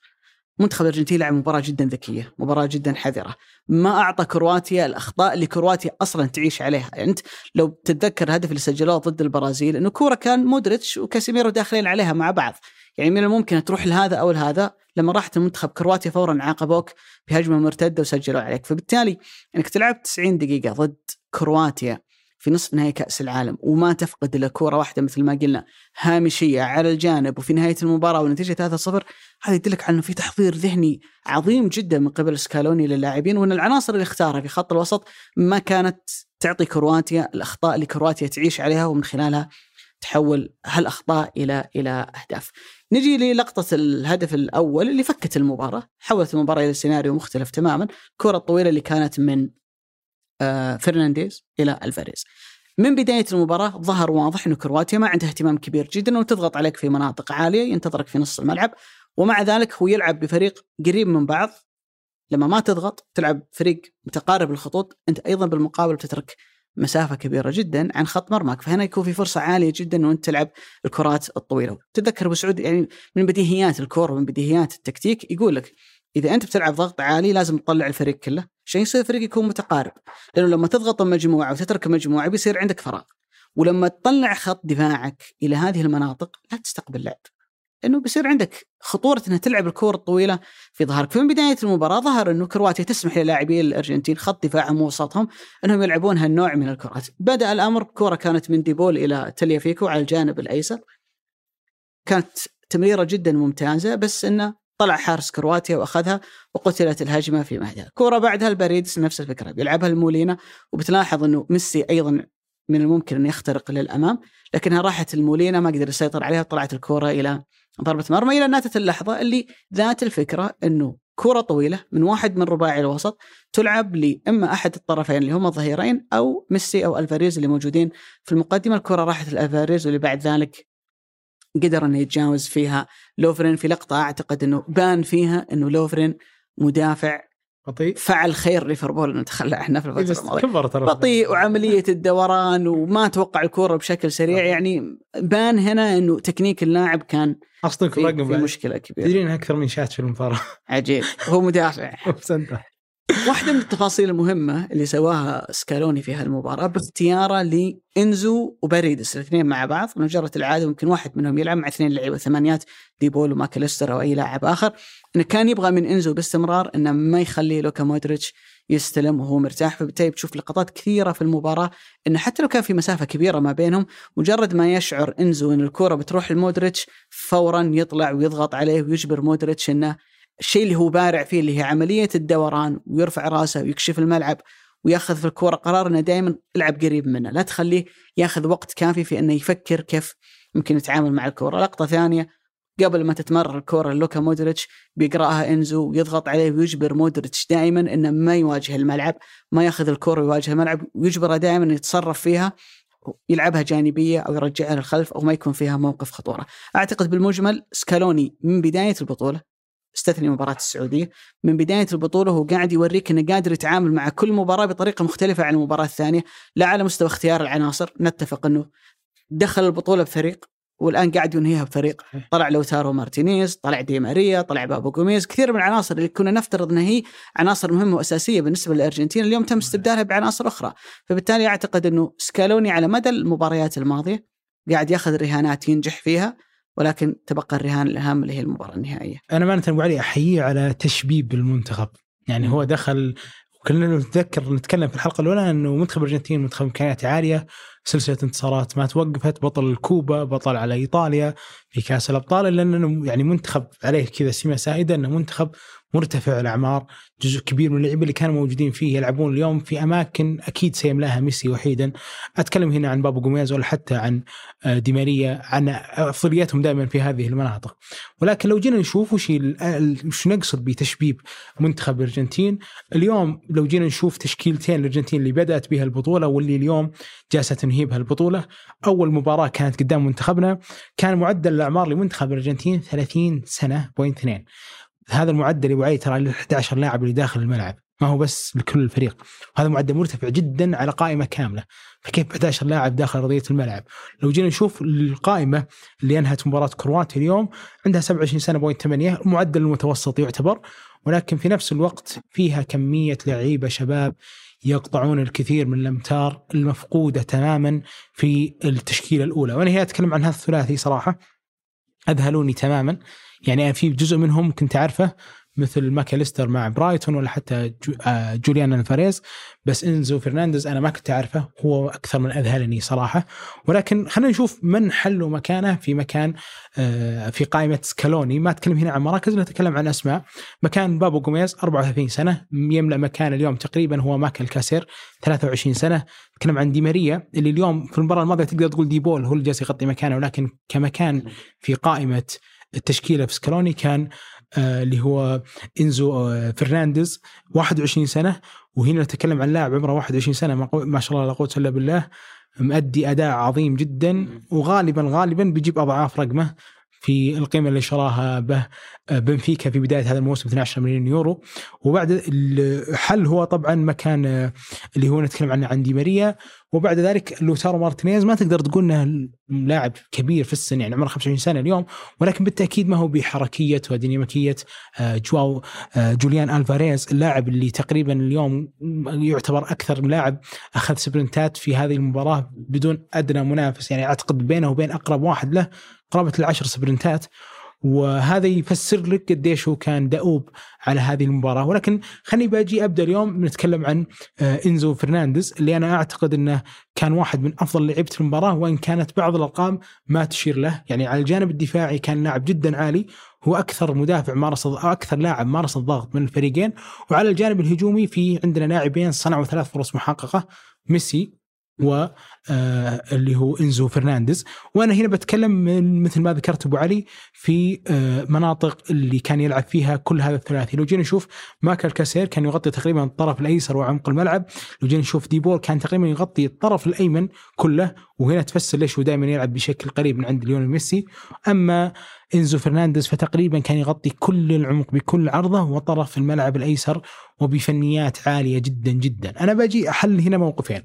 منتخب الأرجنتين لعب مباراة جدا ذكية، مباراة جدا حذرة، ما أعطى كرواتيا الأخطاء اللي كرواتيا أصلا تعيش عليها، يعني أنت لو تتذكر الهدف اللي سجلوه ضد البرازيل إنه كورة كان مودريتش وكاسيميرو داخلين عليها مع بعض، يعني من الممكن تروح لهذا أو لهذا لما راحت المنتخب كرواتيا فورا عاقبوك بهجمة مرتدة وسجلوا عليك. فبالتالي إنك تلعب 90 دقيقة ضد كرواتيا في نصف نهائي كأس العالم وما تفقد إلا كورة واحدة مثل ما قلنا هامشية على الجانب وفي نهاية المباراة والنتيجة 3-0 هذا يدلك على إنه في تحضير ذهني عظيم جدا من قبل سكالوني للاعبين وإن العناصر اللي اختارها في خط الوسط ما كانت تعطي كرواتيا الأخطاء اللي كرواتيا تعيش عليها ومن خلالها تحول هالأخطاء إلى إلى أهداف. نجي للقطة الهدف الأول اللي فكت المباراة، حولت المباراة إلى سيناريو مختلف تماما، الكره الطويله اللي كانت من آه، فرنانديز إلى ألفاريز. من بداية المباراة ظهر واضح إنه كرواتيا ما عندها اهتمام كبير جدا وتضغط عليك في مناطق عالية ينتظرك في نص الملعب ومع ذلك هو يلعب بفريق قريب من بعض لما ما تضغط تلعب فريق متقارب الخطوط أنت أيضا بالمقابل بتترك مسافة كبيرة جدا عن خط مرماك فهنا يكون في فرصة عالية جدا انه انت تلعب الكرات الطويلة. تذكر أبو سعود يعني من بديهيات الكورة ومن بديهيات التكتيك يقول لك إذا أنت بتلعب ضغط عالي لازم تطلع الفريق كله عشان يصير الفريق يكون متقارب. لأنه لما تضغط مجموعه وتترك مجموعه بيصير عندك فراغ. ولما تطلع خط دفاعك إلى هذه المناطق لا تستقبل لعب. إنه بيصير عندك خطورة إنها تلعب الكور الطويلة في ظهرك، فمن بداية المباراة ظهر إنه كرواتيا تسمح للاعبي الأرجنتين خط دفاعهم ووسطهم إنهم يلعبون هالنوع من الكرات، بدأ الأمر كورة كانت من ديبول إلى تاليافيكو على الجانب الأيسر. كانت تمريرة جدا ممتازة بس إنه طلع حارس كرواتيا وأخذها وقتلت الهجمة في مهدها، كورة بعدها لباريدس نفس الفكرة بيلعبها لمولينا وبتلاحظ إنه ميسي أيضا من الممكن ان يخترق للأمام لكنها راحت المولينا ما قدر يسيطر عليها طلعت الكورة إلى ضربة مرمى إلى أن أتت اللحظة اللي ذات الفكرة أنه كرة طويلة من واحد من رباعي الوسط تلعب لإما أحد الطرفين اللي هم الظهيرين أو ميسي أو ألفاريز اللي موجودين في المقدمة. الكرة راحت لألفاريز واللي بعد ذلك قدر انه يتجاوز فيها لوفرين في لقطة. أعتقد إنه بان فيها إنه لوفرين مدافع بطيء. فعل خير ليفربول إنه تخلى عنه في الفترة الماضية. بطيء وعملية الدوران وما توقع الكورة بشكل سريع. يعني بان هنا إنه تكنيك اللاعب كان أصدق رقم في مشكلة كبيرة. تدرين أكثر من شات في المباراة. عجيب. هو مدافع. واحدة من التفاصيل المهمة اللي سواها سكالوني في هالمباراة باختياره لإنزو وباريدس الاثنين مع بعض. من جرة العادة ممكن واحد منهم يلعب مع اثنين لعيبة ثمانيات ديبول وماكاليستر أو أي لاعب آخر. إنه كان يبغى من إنزو باستمرار إنه ما يخلي لوكا مودريتش يستلم وهو مرتاح. فبالتالي بتشوف لقطات كثيرة في المباراة إنه حتى لو كان في مسافة كبيرة ما بينهم مجرد ما يشعر إنزو إن الكوره بتروح لمودريتش فورا يطلع ويضغط عليه ويجبر مودريتش إنه الشيء اللي هو بارع فيه اللي هي عملية الدوران ويرفع راسه ويكشف الملعب وياخذ في الكوره قرار إنه دائما العب قريب منه لا تخليه ياخذ وقت كافي في إنه يفكر كيف ممكن يتعامل مع الكوره لقطة ثانية قبل ما تتمرر الكرة لوكا مودريتش بيقرأها إنزو ويضغط عليه ويجبر مودريتش دائما إنه ما يواجه الملعب ما ياخذ الكرة ويواجه الملعب ويجبره دائما يتصرف فيها يلعبها جانبية أو يرجعها للخلف أو ما يكون فيها موقف خطورة. أعتقد بالمجمل سكالوني من بداية البطولة استثني مباراة السعودية. من بداية البطولة هو قاعد يوريك إنه قادر يتعامل مع كل مباراة بطريقة مختلفة عن المباراة الثانية لا على مستوى اختيار العناصر نتفق إنه دخل البطولة بفريق والآن قاعد ينهيها بفريق. طلع لوتارو مارتينيز طلع دي ماريا طلع بابو جوميز كثير من العناصر اللي كنا نفترض إنها هي عناصر مهمة وأساسية بالنسبة للأرجنتين اليوم تم استبدالها بعناصر أخرى. فبالتالي أعتقد إنه سكالوني على مدى المباريات الماضية قاعد ياخذ رهانات ينجح فيها. ولكن تبقى الرهان الأهم اللي هي المباراة النهائية. أنا يا ابو علي أحييه على تشبيب المنتخب، يعني هو دخل كلنا نتذكر نتكلم في الحلقة الأولى إنه منتخب الأرجنتين منتخب امكانيات عالية سلسلة انتصارات ما توقفت بطل الكوبا بطل على إيطاليا في كأس الأبطال إلا إنه يعني منتخب عليه كذا سمة سائدة إنه منتخب مرتفع الأعمار جزء كبير من اللعيبة اللي كانوا موجودين فيه يلعبون اليوم في أماكن أكيد سيملاها ميسي وحيدا. أتكلم هنا عن بابو جوميز ولا حتى عن آه، ديماريا عن أفضلياتهم دائما في هذه المناطق. ولكن لو جينا نشوف وش وش نقصد بتشبيب منتخب الأرجنتين اليوم لو جينا نشوف تشكيلتين الأرجنتين اللي بدأت بها البطولة واللي اليوم جالسة تنهي بها البطولة. أول مباراة كانت قدام منتخبنا كان معدل الأعمار لمنتخب الأرجنتين 30 سنة point اثنين. هذا المعدل يبغى ترى ل 11 لاعب اللي داخل الملعب. ما هو بس لكل الفريق. هذا معدل مرتفع جدا على قائمة كاملة. فكيف 11 لاعب داخل أرضية الملعب؟ لو جينا نشوف القائمة اللي أنهت مباراة كرواتيا اليوم عندها 27 سنة point 8 المعدل المتوسط يعتبر ولكن في نفس الوقت فيها كمية لعيبة شباب يقطعون الكثير من الأمتار المفقودة تماما في التشكيلة الأولى. وأنا هنا أتكلم عن هذا الثلاثي صراحة. أذهلوني تماما. يعني في جزء منهم كنت أعرفه مثل ماكاليستر مع برايتون ولا حتى آه، جوليان الفاريز. بس إنزو فرنانديز أنا ما كنت أعرفه هو أكثر من أذهلني صراحة. ولكن خلينا نشوف من حلوا مكانه في مكان آه، في قائمة سكالوني. ما أتكلم هنا عن مراكز نتكلم عن أسماء. مكان بابو جوميز 34 سنة يملأ مكان اليوم تقريبا هو ماكاليستر 23 سنة. نتكلم عن دي ماريا اللي اليوم في المباراة الماضية تقدر تقول دي بول هو اللي جالس يغطي مكانه ولكن كمكان في قائمة التشكيلة في سكالوني كان آه اللي هو إنزو آه فرنانديز 21 سنة. وهنا نتكلم عن لاعب عمره 21 سنة ما شاء الله لا قوة إلا بالله. مؤدي أداء عظيم جدا. وغالبا غالبا بيجيب أضعاف رقمه في القيمة اللي شراها به. بنفيكا في بداية هذا الموسم 12 مليون يورو. وبعد الحل هو طبعا مكان آه، اللي هو نتكلم عنه عن دي ماريا. وبعد ذلك لوتارو مارتينيز ما تقدر تقول إنه لاعب كبير في السن يعني عمره 25 سنة اليوم. ولكن بالتأكيد ما هو بحركية وديناميكية آه، جوليان ألفاريز اللاعب اللي تقريبا اليوم يعتبر أكثر لاعب أخذ سبرنتات في هذه المباراة بدون أدنى منافس. يعني أعتقد بينه وبين أقرب واحد له قرابة العشر سبرنتات. وهذا يفسر لك قديش هو كان دؤوب على هذه المباراة. ولكن خليني بأجي أبدأ اليوم نتكلم عن آه، إنزو فرنانديز اللي أنا أعتقد إنه كان واحد من أفضل لعيبة المباراة وإن كانت بعض الأرقام ما تشير له. يعني على الجانب الدفاعي كان لاعب جدا عالي هو أكثر مدافع مارس أكثر لاعب مارس الضغط من الفريقين. وعلى الجانب الهجومي في عندنا لاعبين صنعوا ثلاث فرص محققة ميسي و اللي هو إنزو فرنانديز. وأنا هنا بتكلم من مثل ما ذكرت أبو علي في آه مناطق اللي كان يلعب فيها كل هذا الثلاثي. لو جينا نشوف ماك أليستر كان يغطي تقريبا الطرف الأيسر وعمق الملعب. لو جينا نشوف دي بول كان تقريبا يغطي الطرف الأيمن كله. وهنا تفسر ليش هو دائما يلعب بشكل قريب من عند ليونيل ميسي. أما إنزو فرنانديز فتقريبا كان يغطي كل العمق بكل عرضه وطرف الملعب الأيسر وبفنيات عالية جدا جدا. أنا باجي أحل هنا موقفين.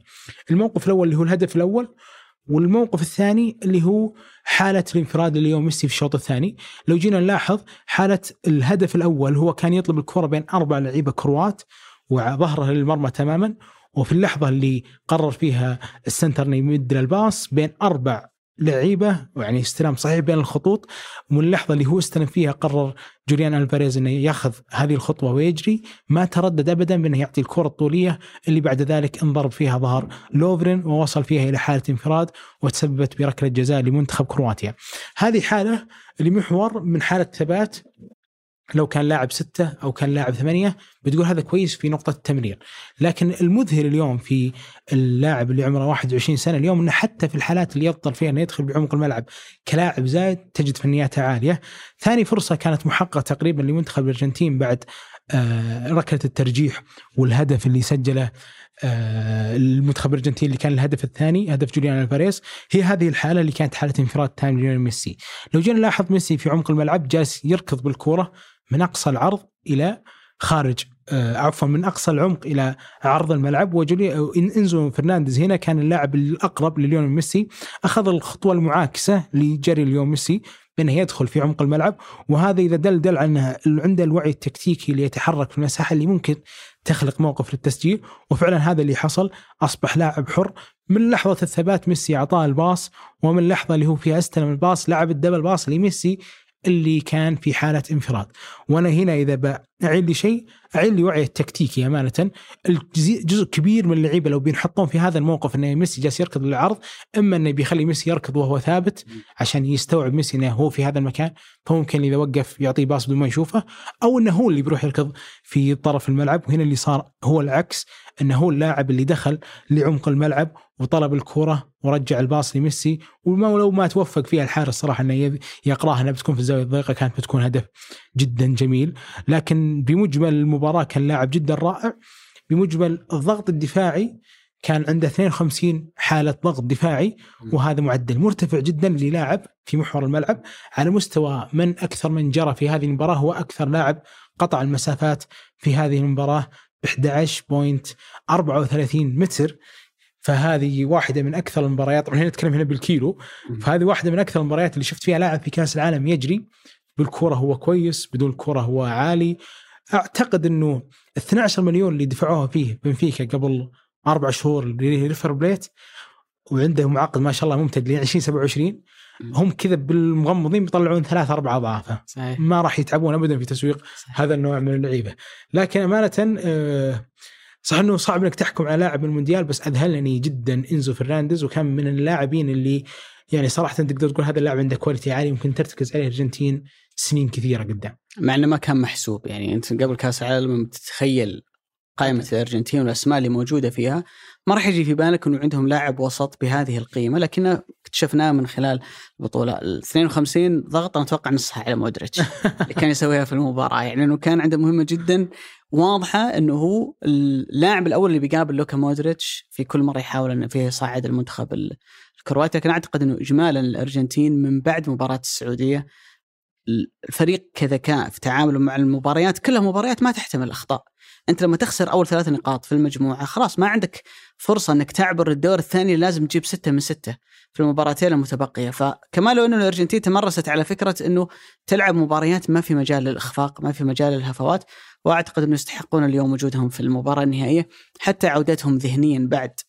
الموقف الأول اللي هو الهدف الأول والموقف الثاني اللي هو حالة الانفراد اللي يوم ميسي في الشوط الثاني. لو جينا نلاحظ حالة الهدف الأول هو كان يطلب الكرة بين أربع لعيبة كروات وظهره للمرمى تماما. وفي اللحظة اللي قرر فيها السنتر يمد الباص بين أربع لعيبة يعني استلام صحيح بين الخطوط ومن اللحظة اللي هو استلم فيها قرر جوليان ألفاريز إنه ياخذ هذه الخطوة ويجري ما تردد ابدا بأنه يعطي الكرة الطولية اللي بعد ذلك انضرب فيها ظهر لوفرين ووصل فيها إلى حالة انفراد وتسببت بركلة جزاء لمنتخب كرواتيا. هذه حالة لمحور من حالة ثبات لو كان لاعب ستة أو كان لاعب ثمانية بتقول هذا كويس في نقطة التمرير. لكن المذهل اليوم في اللاعب اللي عمره 21 سنة اليوم أنه حتى في الحالات اللي يبطل فيها أنه يدخل بعمق الملعب كلاعب زايد تجد فنياته عالية. ثاني فرصة كانت محققة تقريبا لمنتخب الأرجنتين بعد آه، ركلة الترجيح والهدف اللي سجله المنتخب الأرجنتيني اللي كان الهدف الثاني هدف جوليان ألفاريز هي هذه الحالة اللي كانت حالة انفراد تام ليونيل ميسي. لو جينا نلاحظ ميسي في عمق الملعب جالس يركض بالكورة من أقصى العرض إلى خارج آه، عفوا من أقصى العمق إلى عرض الملعب. وجولي إنزو فرنانديز هنا كان اللاعب الأقرب لليونيل ميسي. أخذ الخطوة المعاكسة لجري اليوم ميسي بأنه يدخل في عمق الملعب. وهذا إذا دل دل إنه عنده الوعي التكتيكي ليتحرك في المساحة اللي ممكن تخلق موقف للتسجيل وفعلا هذا اللي حصل. أصبح لاعب حر. من لحظة الثبات ميسي أعطاه الباص ومن اللحظه اللي هو فيها أستلم الباص لعب الدبل باص لميسي اللي كان في حالة انفراد. وأنا هنا إذا بعيد لي شيء اعيد لي وعي التكتيكي امانه جزء كبير من اللعيبة لو بينحطون في هذا الموقف انه ميسي جالس يركض للعرض إما إنه بيخلي ميسي يركض وهو ثابت عشان يستوعب ميسي إنه هو في هذا المكان فممكن إذا وقف يعطيه باص بدون ما يشوفه أو إنه هو اللي بيروح يركض في طرف الملعب وهنا اللي صار هو العكس إنه هو اللاعب اللي دخل لعمق الملعب وطلب الكرة ورجع الباص لميسي ولو ما توفق فيها الحارس صراحة إنه يقراها إنها بتكون في الزاوية الضيقة كانت بتكون هدف. جدا جميل. لكن بمجمل المباراة كان لاعب جدا رائع. بمجمل الضغط الدفاعي كان عنده 52 حالة ضغط دفاعي وهذا معدل مرتفع جدا للاعب في محور الملعب. على مستوى من أكثر من جرى في هذه المباراة هو أكثر لاعب قطع المسافات في هذه المباراة ب 11.34 متر. فهذه واحدة من أكثر المباريات. طبعا هنا نتكلم هنا بالكيلو. فهذه واحدة من أكثر المباريات اللي شفت فيها لاعب في كأس العالم يجري. بالكرة هو كويس بدون الكره هو عالي. أعتقد إنه 12 مليون اللي دفعوها فيه بنفيكا قبل أربع شهور لريفر بليت وعنده عقد ما شاء الله ممتد ل 2027 هم كذا بالمغمضين بيطلعون ثلاث أربع أضعافة. صحيح. ما راح يتعبون ابدا في تسويق صحيح. هذا النوع من اللعيبة. لكن أمانة آه صح إنه صعب إنك تحكم على لاعب المونديال بس أذهلني جدا إنزو فرنانديز وكان من اللاعبين اللي يعني صراحة تقدر تقول هذا اللاعب عنده quality عالي ممكن ترتكز عليه الارجنتين سنين كثيرة قدام. مع إنه ما كان محسوب. يعني أنت قبل كأس العالم تتخيل قائمة الأرجنتين والأسماء اللي موجودة فيها ما راح يجي في بالك أنه عندهم لاعب وسط بهذه القيمة لكن اكتشفناه من خلال البطولة. ال 52 ضغط أنا أتوقع نصها على مودريتش. اللي كان يسويها في المباراة. يعني أنه كان عنده مهمة جدا واضحة أنه هو اللاعب الأول اللي بيقابل لوكا مودريتش في كل مرة يحاول أنه فيه يصعد المنتخب الكرواتي. لكن أعتقد أنه إجمالا الأرجنتين من بعد مباراة السعودية الفريق كذكاء في تعامله مع المباريات كلها مباريات ما تحتمل الأخطاء. أنت لما تخسر أول ثلاث نقاط في المجموعة خلاص ما عندك فرصة إنك تعبر الدور الثاني لازم تجيب ستة من ستة في المباراتين المتبقية. فكما لو إنه الأرجنتين تمرست على فكرة إنه تلعب مباريات ما في مجال للإخفاق ما في مجال للهفوات وأعتقد إنه يستحقون اليوم وجودهم في المباراة النهائية. حتى عودتهم ذهنيا بعد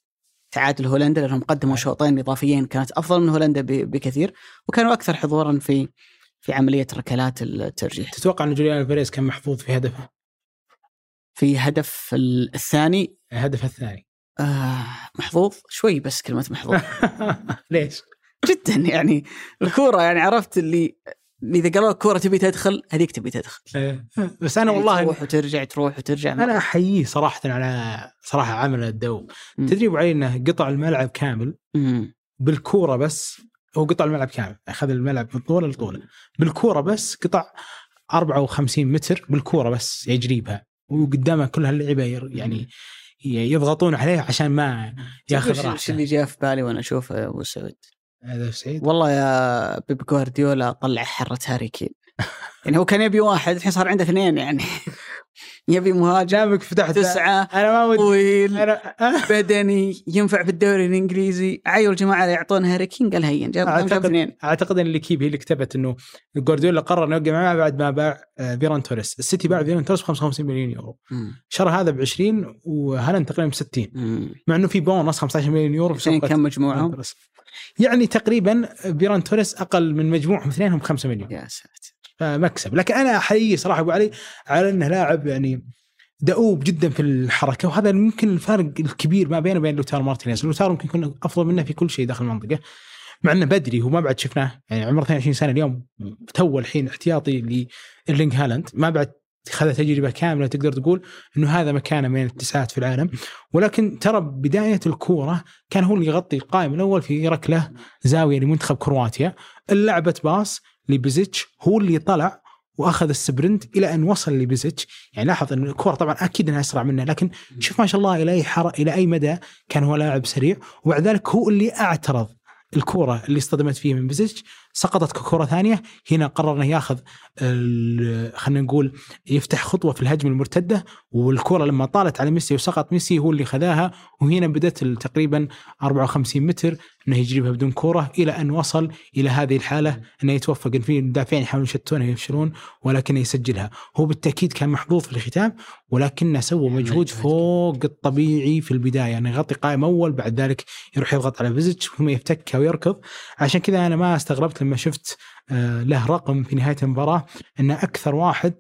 تعادل هولندا لأنهم قدموا شوطين إضافيين كانت أفضل من هولندا بكثير وكانوا أكثر حضورا في في عملية ركلات الترجيح. تتوقع أن جوليان الفاريز كان محظوظ في هدفه؟ في هدف الثاني الهدف الثاني آه محظوظ شوي بس كلمة محظوظ ليش؟ جدا يعني الكورة يعني عرفت اللي إذا قالوا الكوره تبي تدخل هذيك تبي تدخل إيه. بس أنا يعني والله تروح وترجع تروح وترجع أنا أحييه صراحة على صراحة عمل الدو تدريب علي إنه قطع الملعب كامل. بالكورة بس هو قطع الملعب كامل أخذ الملعب من طوله لطوله بالكورة بس قطع 54 متر بالكورة بس يجري بها وقدامه كل هاللعيبة يعني يضغطون عليه عشان ما ياخذ راحته. إيش اللي جاء في بالي وأنا أشوفه أبو سعود. هذا سعيد والله يا بيب جوارديولا طلع حرة هاري كين. يعني هو كان يبي واحد الحين صار عنده اثنين يعني. يبي مهاجم جابك فتحت تسعة أنا ما ودي. طويل أنا... بدني ينفع في الدوري الإنجليزي. عيوا الجماعة يعطون هاري كين قال هيا جاب اعتقد اثنين. أعتقد إن الاكيب هي اللي كتبت إنه جوارديولا قرر إنه يوقع معاه بعد ما باع آه، فيران توريس، السيتي باع فيران توريس ب 55 مليون يورو. شرى هذا ب 20 وهالاند تقريبا ب 60 مع إنه في بونص 15 مليون يورو في كم مجموعهم؟ يعني تقريبا فيران توريس أقل من مجموعهم اثنينهم 5 مليون. يا ساتر. فمكسب. لكن أنا احييه صراحة أبو علي على إنه لاعب يعني دؤوب جدا في الحركة وهذا ممكن الفارق الكبير ما بينه وبين لوتارو مارتينيز، لوتارو ممكن يكون أفضل منه في كل شيء داخل المنطقة مع إنه بدري وما بعد شفناه. يعني عمره 22 سنة اليوم تو الحين احتياطي لإيرلينج هالاند. ما بعد خذ تجربة كاملة تقدر تقول إنه هذا مكانه من التسعات في العالم. ولكن ترى بداية الكورة كان هو اللي يغطي القائم الأول في ركله زاوية لمنتخب كرواتيا. اللعبه باص لبيريسيتش هو اللي طلع وأخذ ال sprint إلى أن وصل لبيريسيتش يعني لاحظ إن الكره طبعا أكيد إنها اسرع منه لكن شوف ما شاء الله إلى أي حر... إلى أي مدى كان هو لاعب سريع. وبعد ذلك هو اللي اعترض الكورة اللي اصطدمت فيه من بيريسيتش. سقطت ككره ثانية. هنا قرر إنه ياخذ خلينا نقول يفتح خطوة في الهجمة المرتدة والكره لما طالت على ميسي وسقط ميسي هو اللي خذاها وهنا بدأت تقريبا 54 متر إنه يجربها بدون كورة إلى أن وصل إلى هذه الحالة إنه يتوفق إن في مدافعين يحاولون يشتونه ويفشلون ولكنه يسجلها. هو بالتأكيد كان محظوظ في الختام ولكنه سوى مجهود فوق الطبيعي في البداية. يعني يغطي قائم أول بعد ذلك يروح يضغط على فيزيتش ثم يفتكها ويركض. عشان كذا أنا ما استغربت لما شفت آه، له رقم في نهاية المباراة انه أكثر واحد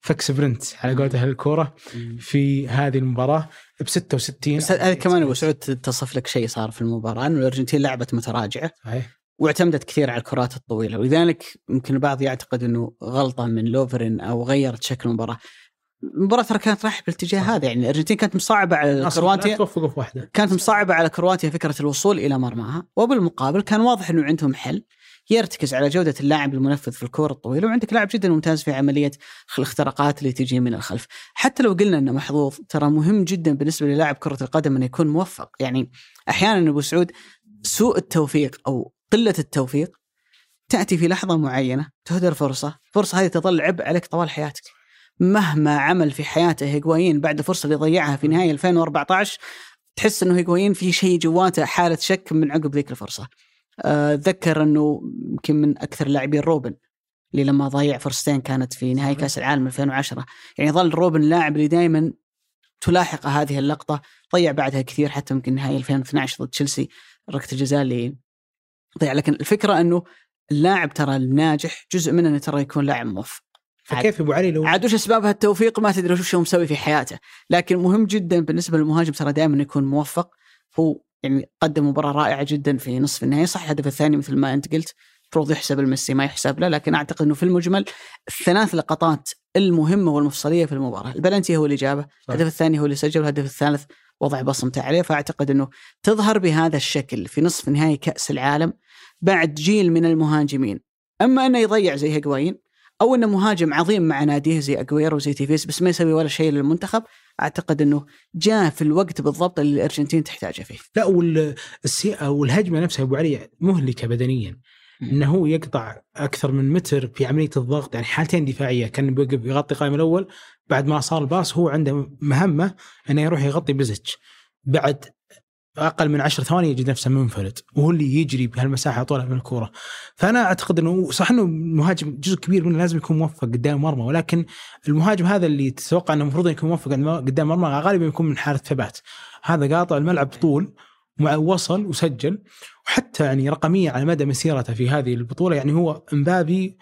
فك سبرنت على قولة أهل الكورة في هذه المباراة ب 66 بس هذا كمان أبو سعود تصف لك شيء صار في المباراة إنه الأرجنتين لعبت متراجعة صحيح. واعتمدت كثير على الكرات الطويلة ولذلك يمكن البعض يعتقد إنه غلطة من لوفرين أو غيرت شكل المباراة. المباراة ترى كانت رايحة بالاتجاه هذا يعني الأرجنتين كانت مصعبة على كرواتيا. توفقوا في واحدة. كانت مصعبة على كرواتيا فكرة الوصول إلى مرماها وبالمقابل كان واضح أنه عندهم حل. يرتكز على جودة اللاعب المنفذ في الكورة الطويلة وعندك لاعب جدا ممتاز في عملية الاختراقات اللي تجي من الخلف. حتى لو قلنا أنه محظوظ ترى مهم جدا بالنسبة للاعب كرة القدم أنه يكون موفق. يعني أحيانا أبو سعود سوء التوفيق أو قلة التوفيق تأتي في لحظة معينة تهدر فرصة فرصة هذه تظل عبء عليك طوال حياتك. مهما عمل في حياته هيغوايين بعد الفرصة اللي ضيعها في نهاية 2014 تحس إنه هيغوايين في شيء جواته حالة شك من عقب ذيك الفرصة. اتذكر إنه يمكن من أكثر اللاعبين روبن اللي لما ضيع فرصتين كانت في نهائي كأس العالم 2010 يعني ظل روبن اللاعب اللي دائما تلاحق هذه اللقطة ضيع بعدها كثير حتى يمكن نهائي 2012 ضد تشيلسي ركله الجزاء اللي ضيع. لكن الفكرة إنه اللاعب ترى الناجح جزء منه إنه ترى يكون لاعب موفق. فكيف أبو علي لو عاد وش أسباب التوفيق ما تدري وش هو مسوي في حياته. لكن مهم جدا بالنسبة للمهاجم ترى دائما يكون موفق. هو يعني قدم مباراة رائعة جدا في نصف النهائي. صح الهدف الثاني مثل ما أنت قلت المفروض يحسب لميسي ما يحسب له لكن أعتقد إنه في المجمل الثلاث لقطات المهمة والمفصلية في المباراة. البلنتي هو اللي جابه الهدف الثاني هو اللي سجل الهدف الثالث وضع بصمته عليه. فأعتقد إنه تظهر بهذا الشكل في نصف نهائي كأس العالم بعد جيل من المهاجمين. أما إنه يضيع زي هيغوايين أو إنه مهاجم عظيم مع ناديه زي اجويرو وزي تيفيس بس ما يسوي ولا شيء للمنتخب أعتقد إنه جاء في الوقت بالضبط اللي الأرجنتين تحتاجه فيه. لا والهجمه نفسها أبو علي مهلكة بدنيا. إنه هو يقطع أكثر من متر في عملية الضغط يعني حالتين دفاعية كان بيوقف يغطي القائم الأول بعد ما صار الباص هو عنده مهمة إنه يروح يغطي بزتش بعد أقل من 10 ثواني يجد نفسه منفرد وهو اللي يجري بهالمساحة طولها من الكورة. فأنا أعتقد إنه صح إنه المهاجم جزء كبير منه لازم يكون موفق قدام مرمى ولكن المهاجم هذا اللي تتوقع إنه المفروض يكون موفق قدام مرمى غالبا يكون من حاله ثبات. هذا قاطع الملعب طول وصل وسجل وحتى يعني رقميا على مدى مسيرته في هذه البطولة يعني هو إمبابي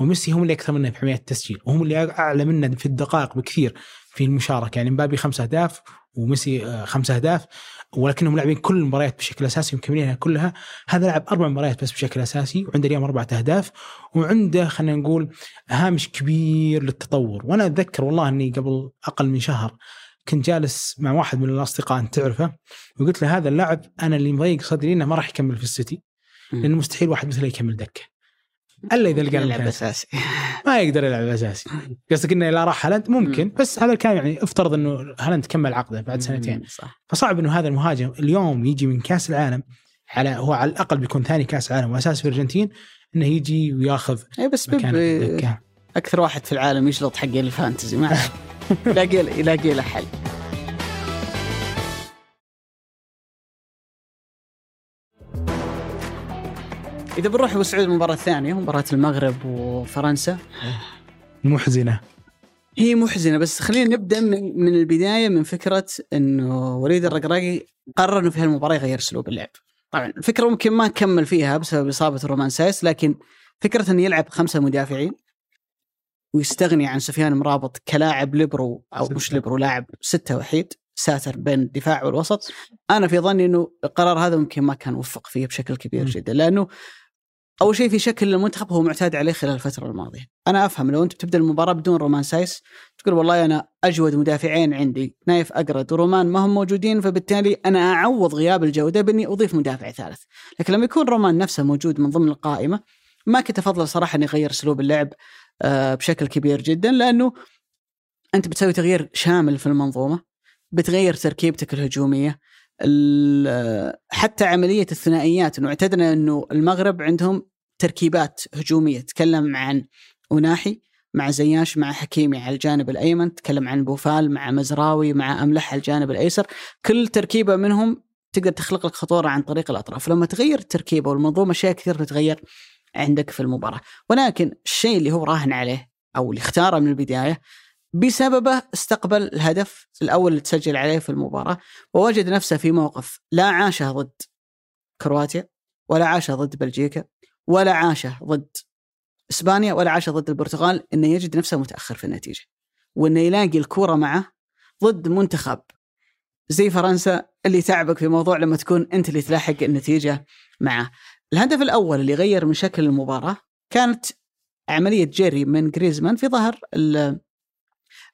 وميسي هم اللي أكثر منه في عمليه التسجيل وهم اللي أعلى منه في الدقائق بكثير في المشاركة. يعني إمبابي خمس أهداف وميسي آه، خمس أهداف. ولكنهم لاعبين كل المباريات بشكل أساسي ومكملينها كلها. هذا لعب أربع مباريات بس بشكل أساسي وعنده اليوم أربعة أهداف وعنده خلينا نقول هامش كبير للتطور. وأنا أتذكر والله أني قبل أقل من شهر كنت جالس مع واحد من الأصدقاء أنت تعرفه وقلت له هذا اللاعب أنا اللي مضيق صدري إنه ما راح يكمل في السيتي لأنه مستحيل واحد مثله يكمل دكة. ألا إذا لقى يلعب أساسي. ما يقدر يلعب أساسي. قصدك إنه لا راح هالاند؟ ممكن. بس هذا الكلام يعني افترض إنه هالاند كمل عقده بعد سنتين. صح. فصعب إنه هذا المهاجم اليوم يجي من كأس العالم على هو على الأقل بيكون ثاني كأس عالم وأساس في الأرجنتين إنه يجي وياخذ اي بس بيب أكثر واحد في العالم يشلط حق الفانتزي ما يلاقي يلاقي له حل إذا بنروح أبو سعود المباراة الثانية مباراة المغرب وفرنسا. محزنة. هي محزنة بس خلينا نبدأ من, من البداية من فكرة إنه وليد الركراكي قرر إنه في هالمباراة يغير أسلوب اللعب. طبعا الفكرة ممكن ما كمل فيها بسبب إصابة رومان سايس لكن فكرة إنه يلعب خمسة مدافعين ويستغني عن سفيان أمرابط كلاعب ليبرو أو مش ليبرو لاعب ستة وحيد ساتر بين الدفاع والوسط. أنا في ظني إنه القرار هذا ممكن ما كان وفق فيه بشكل كبير جدا لأنه أول شيء في شكل المنتخب هو معتاد عليه خلال الفترة الماضية. أنا أفهم لو أنت بتبدأ المباراة بدون رومان سايس تقول والله أنا أجود مدافعين عندي نايف أقرد ورومان ما هم موجودين فبالتالي أنا أعوض غياب الجودة بأني أضيف مدافع ثالث. لكن لما يكون رومان نفسه موجود من ضمن القائمة ما كنت أفضل صراحة اني اغير أسلوب اللعب آه، بشكل كبير جدا لأنه أنت بتسوي تغيير شامل في المنظومة بتغير تركيبتك الهجومية ال- حتى عملية الثنائيات إنه اعتدنا إنه المغرب عندهم تركيبات هجومية تكلم عن وناحي مع زياش مع حكيمي على الجانب الأيمن تكلم عن بوفال مع مزراوي مع أملح على الجانب الأيسر. كل تركيبة منهم تقدر تخلق لك خطورة عن طريق الأطراف. لما تغير التركيبة والمنظومه اشياء كثير بتتغير عندك في المباراة. ولكن الشيء اللي هو راهن عليه أو اللي اختاره من البداية بسببه استقبل الهدف الأول اللي تسجل عليه في المباراة ووجد نفسه في موقف لا عاشه ضد كرواتيا ولا عاشه ضد بلجيكا ولا عاشه ضد إسبانيا ولا عاشه ضد البرتغال إنه يجد نفسه متأخر في النتيجة وإنه يلاقي الكورة معه ضد منتخب زي فرنسا اللي تعبك في موضوع لما تكون أنت اللي تلاحق النتيجة معه. الهدف الأول اللي غير من شكل المباراة كانت عملية جيري من جريزمان في ظهر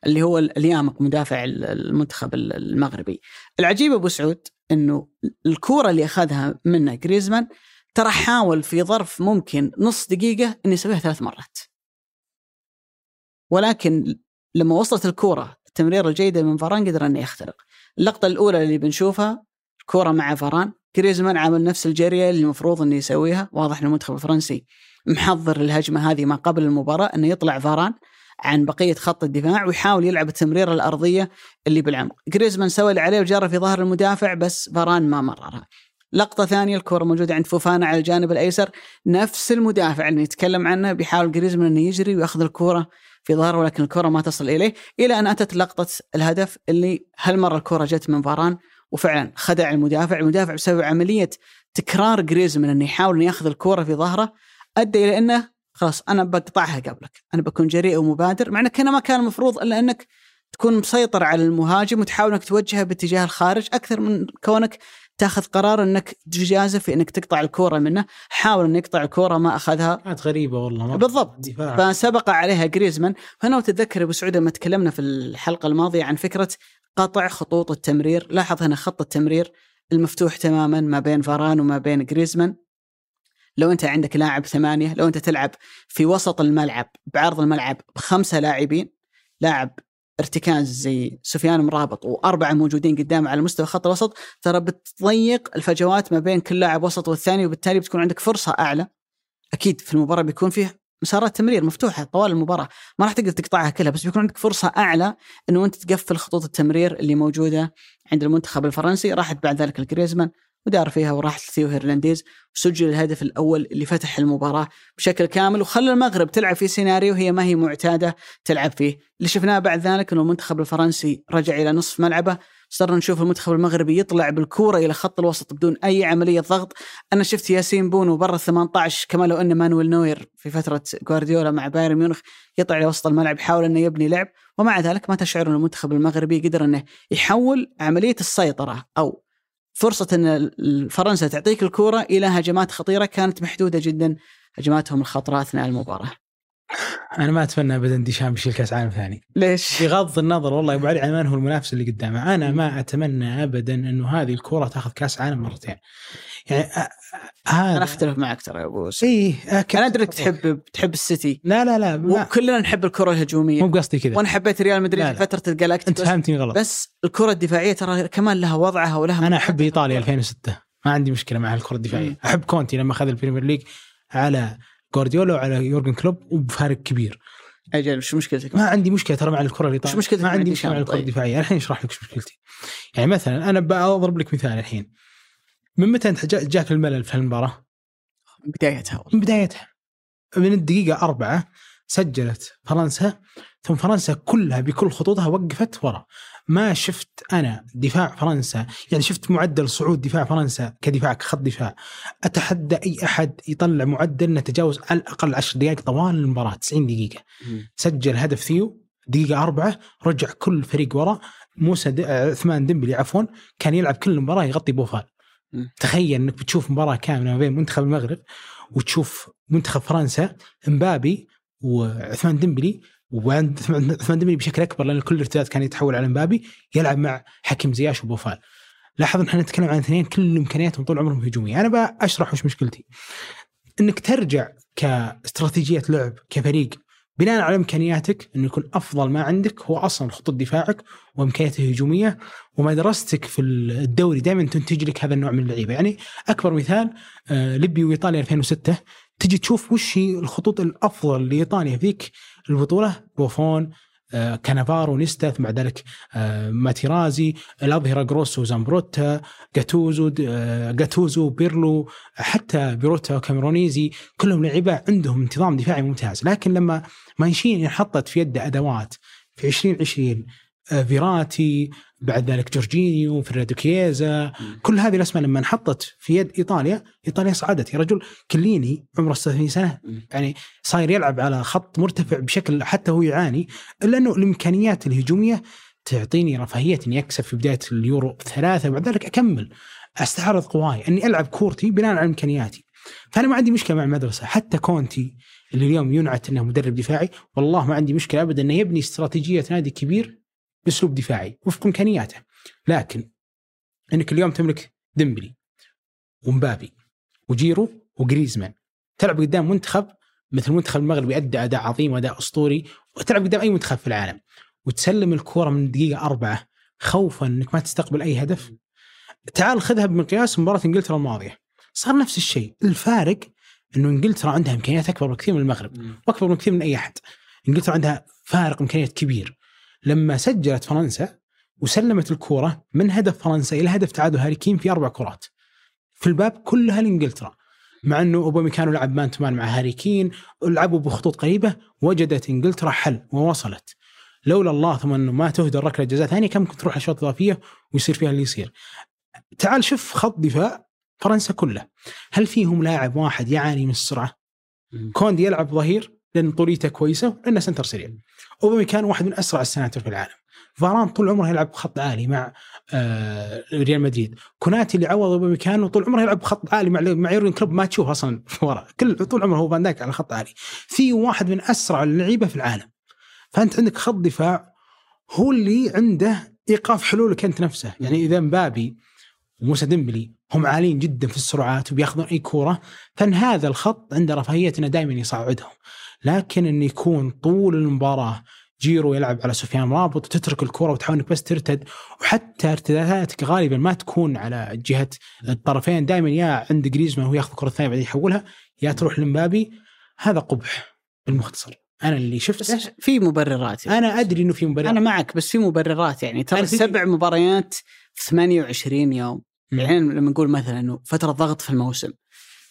اللي هو اليامق مدافع المنتخب المغربي. العجيب أبو سعود إنه الكورة اللي أخذها منه جريزمان ترى حاول في ظرف ممكن نص دقيقة إنه يسويها ثلاث مرات. ولكن لما وصلت الكورة التمريره الجيدة من فاران قدر انه يخترق. اللقطة الأولى اللي بنشوفها الكورة مع فاران جريزمان عامل نفس الجرية اللي المفروض إنه يسويها واضح إن المنتخب الفرنسي محضر الهجمة هذه ما قبل المباراة إنه يطلع فاران عن بقية خط الدفاع ويحاول يلعب التمريرة الأرضية اللي بالعمق. جريزمان سوى اللي عليه وجرى في ظهر المدافع بس فاران ما مررها. لقطة ثانية الكرة موجودة عند فوفانا على الجانب الأيسر. نفس المدافع اللي نتكلم عنه بيحاول جريزمان أنه يجري ويأخذ الكرة في ظهره ولكن الكرة ما تصل إليه إلى أن أتت لقطة الهدف اللي هالمرة الكرة جت من فاران وفعلا خدع المدافع. المدافع بسبب عملية تكرار جريزمان أنه يحاول أنه يأخذ الكرة في ظهره أدى إلى أنه خلاص أنا بقطعها قبلك أنا بكون جريء ومبادر مع أنك هنا ما كان المفروض إلا أنك تكون مسيطر على المهاجم وتحاول إنك توجهه باتجاه الخارج أكثر من كونك تأخذ قرار إنك تجازف في إنك تقطع الكورة منه، حاول انه يقطع الكورة ما أخذها كانت غريبة والله مرة. بالضبط. دفاع فسبق عليها جريزمان، فانا تتذكر أبو سعود لما تكلمنا في الحلقة الماضية عن فكرة قطع خطوط التمرير، لاحظ هنا خط التمرير المفتوح تماما ما بين فاران وما بين جريزمان. لو أنت عندك لاعب ثمانية، لو أنت تلعب في وسط الملعب بعرض الملعب بخمسة لاعبين، لاعب ارتكاز زي سفيان أمرابط وأربعة موجودين قدام على مستوى خط الوسط ترى بتضيق الفجوات ما بين كل لاعب وسط والثاني وبالتالي بتكون عندك فرصة أعلى. أكيد في المباراة بيكون فيه مسارات تمرير مفتوحة طوال المباراة ما راح تقدر تقطعها كلها بس بيكون عندك فرصة أعلى إنه أنت تقفل خطوط التمرير اللي موجودة عند المنتخب الفرنسي راحت بعد ذلك لجريزمان ودار فيها وراح ثيو هيرنانديز وسجل الهدف الأول اللي فتح المباراة بشكل كامل وخلى المغرب تلعب في سيناريو هي ما هي معتادة تلعب فيه، اللي شفناه بعد ذلك إنه المنتخب الفرنسي رجع إلى نصف ملعبه، صرنا نشوف المنتخب المغربي يطلع بالكورة إلى خط الوسط بدون أي عملية ضغط، أنا شفت ياسين بونو برا ال 18 كما لو أن مانويل نوير في فترة جوارديولا مع بايرن ميونخ يطلع إلى وسط الملعب يحاول أنه يبني لعب، ومع ذلك ما تشعر إن المنتخب المغربي قدر إنه يحول عملية السيطرة أو فرصة أن فرنسا تعطيك الكرة إلى هجمات خطيرة كانت محدودة جدا. هجماتهم الخطرة أثناء المباراة. أنا ما أتمنى ابدا ديشام يشيل كأس عالم ثاني. ليش؟ بغض النظر والله أبو علي عن من هو المنافس اللي قدامه. أنا ما أتمنى ابدا أنه هذه الكرة تأخذ كأس عالم مرتين. يعني هذا أنا أختلف معك ترى يا أبو سعود. إيه أنا أدري إنك تحب تحب السيتي. لا لا لا ما وكلنا نحب الكرة الهجومية. مو بقصدي كذا. وأنا حبيت ريال مدريد في لا. فترة أنت الجلاكتيكوس فهمتني غلط. بس الكرة الدفاعية ترى كمان لها وضعها ولها أنا أحب إيطاليا 2006 ما عندي مشكلة مع الكرة الدفاعية. أحب كونتي لما أخذ ال Premier League على جوارديولا وعلى يورجن كلوب وبفارق كبير. أجل شو مشكلتك؟ ما عندي مشكلة ترى مع الكره الايطاليه شو مشكلتك ما عندي مشكلة مع الكرة طيب؟ الدفاعية. الحين أشرح لك شو مشكلتي. يعني مثلا أنا بضرب لك مثال الحين. من متى أنت جا- جاك الملل في المباراه؟ بدايتها من بدايتها. من الدقيقة أربعة سجلت فرنسا ثم فرنسا كلها بكل خطوطها وقفت ورا. ما شفت أنا دفاع فرنسا يعني شفت معدل صعود دفاع فرنسا كدفاع كخط دفاع. أتحدى أي أحد يطلع معدل نتجاوز على الأقل 10 دقائق طوال المباراة 90 دقيقة. سجل هدف ثيو دقيقة أربعة رجع كل فريق ورا. موسى د... آه، عثمان ديمبلي عفوا كان يلعب كل المباراة يغطي بوفال. مم. تخيل إنك بتشوف مباراة كاملة ما بين منتخب المغرب وتشوف منتخب فرنسا امبابي وعثمان ديمبلي وعند عثمان ديمبلي بشكل أكبر لأن كل الارتداد كان يتحول على امبابي يلعب مع حكيم زياش وبوفال. لاحظ ان إحنا نتكلم عن اثنين كل امكانياتهم طول عمرهم هجومية. أنا بقى أشرح وش مشكلتي. إنك ترجع كاستراتيجية لعب كفريق بناء على إمكانياتك إنه يكون أفضل ما عندك هو أصلا خطوط دفاعك وامكانياتك الهجومية ومدرستك في الدوري دائما تنتج لك هذا النوع من اللعيبة، يعني أكبر مثال آه، ليبي وإيطاليا 2006 تجي تشوف وش هي الخطوط الأفضل لايطاليا فيك البطولة؟ بوفون آه، كانافارو نيستا بعد ذلك آه، ماتيرازي الأظهرة جروسو زامبروتا جاتوزو آه، جاتوزو بيرلو حتى بيروتا وكاميرونيزي كلهم لعيبة عندهم انتظام دفاعي ممتاز. لكن لما مانشيني حطت في يده أدوات في 2020 فيراتي بعد ذلك جورجينيو فريدو كييزا كل هذه الأسماء لما انحطت في يد إيطاليا إيطاليا صعدت. يا رجل كليني عمره 36 سنة يعني صاير يلعب على خط مرتفع بشكل حتى هو يعاني إلا أنه الإمكانيات الهجومية تعطيني رفاهية إني أكسب في بداية اليورو ثلاثة بعد ذلك أكمل. أستعرض قواي إني ألعب كورتي بناء على إمكانياتي. فأنا ما عندي مشكلة مع المدرسة. حتى كونتي اللي اليوم ينعت إنه مدرب دفاعي والله ما عندي مشكلة ابدا. إنه يبني استراتيجية نادي كبير بأسلوب دفاعي وفق إمكانياته. لكن إنك اليوم تملك ديمبلي ومبابي وجيرو وجريزمان تلعب قدام منتخب مثل المنتخب المغربي ادى أداء عظيم وأداء أسطوري وتلعب قدام أي منتخب في العالم وتسلم الكوره من دقيقة أربعة خوفا إنك ما تستقبل أي هدف. تعال خذها بمقياس مباراة إنجلترا الماضية. صار نفس الشيء. الفارق إنه إنجلترا عندها إمكانيات أكبر بكثير من المغرب وأكبر بكثير من أي أحد. إنجلترا عندها فارق إمكانيات كبير. لما سجلت فرنسا وسلمت الكورة من هدف فرنسا إلى هدف تعادل هاري كين في أربع كرات. في الباب كلها لإنجلترا مع إنه اوباميكانو لعب man-to-man مع هاري كين لعبوا بخطوط قريبة وجدت إنجلترا حل ووصلت. لولا الله ثم إنه ما تهدر ركلة جزاء ثانية كان ممكن تروح أشواط إضافية ويصير فيها اللي يصير. تعال شوف خط دفاع فرنسا كله. هل فيهم لاعب واحد يعاني من السرعة؟ كوندي يلعب ظهير. لأن طوليته كويسة لأنه center سريع. اوباميكانو واحد من أسرع السناتر في العالم. فاران طول عمره يلعب بخط عالي مع آه ريال مدريد، كوناتي اللي عوض اوبامي كان طول عمره يلعب بخط عالي مع مع يورين كلوب ما تشوف أصلا ورا، كل طول عمره هو فان دايك على خط عالي. في واحد من أسرع اللعيبة في العالم. فأنت عندك خط دفاع هو اللي عنده إيقاف حلولك انت نفسه، يعني إذا مبابي وموسى ديمبلي هم عاليين جدا في السرعات وبياخذون أي كورة فإن هذا الخط عنده رفاهيه انه دائما يصعدهم لكن انه يكون طول المباراة جيرو يلعب على سفيان رابط وتترك الكرة وتحاول انك بس ترتد وحتى ارتداداتك غالبا ما تكون على جهة الطرفين. دائما يا عند جريزمان هو ياخذ الكره الثانية بعدين يحولها يا تروح لمبابي. هذا قبح بالمختصر. أنا اللي شفته في مبررات يعني. أنا أدري إنه في مبررات. أنا معك بس في مبررات يعني. ترى سبع مباريات في 28 يوم. الحين لما نقول مثلا إنه فترة ضغط في الموسم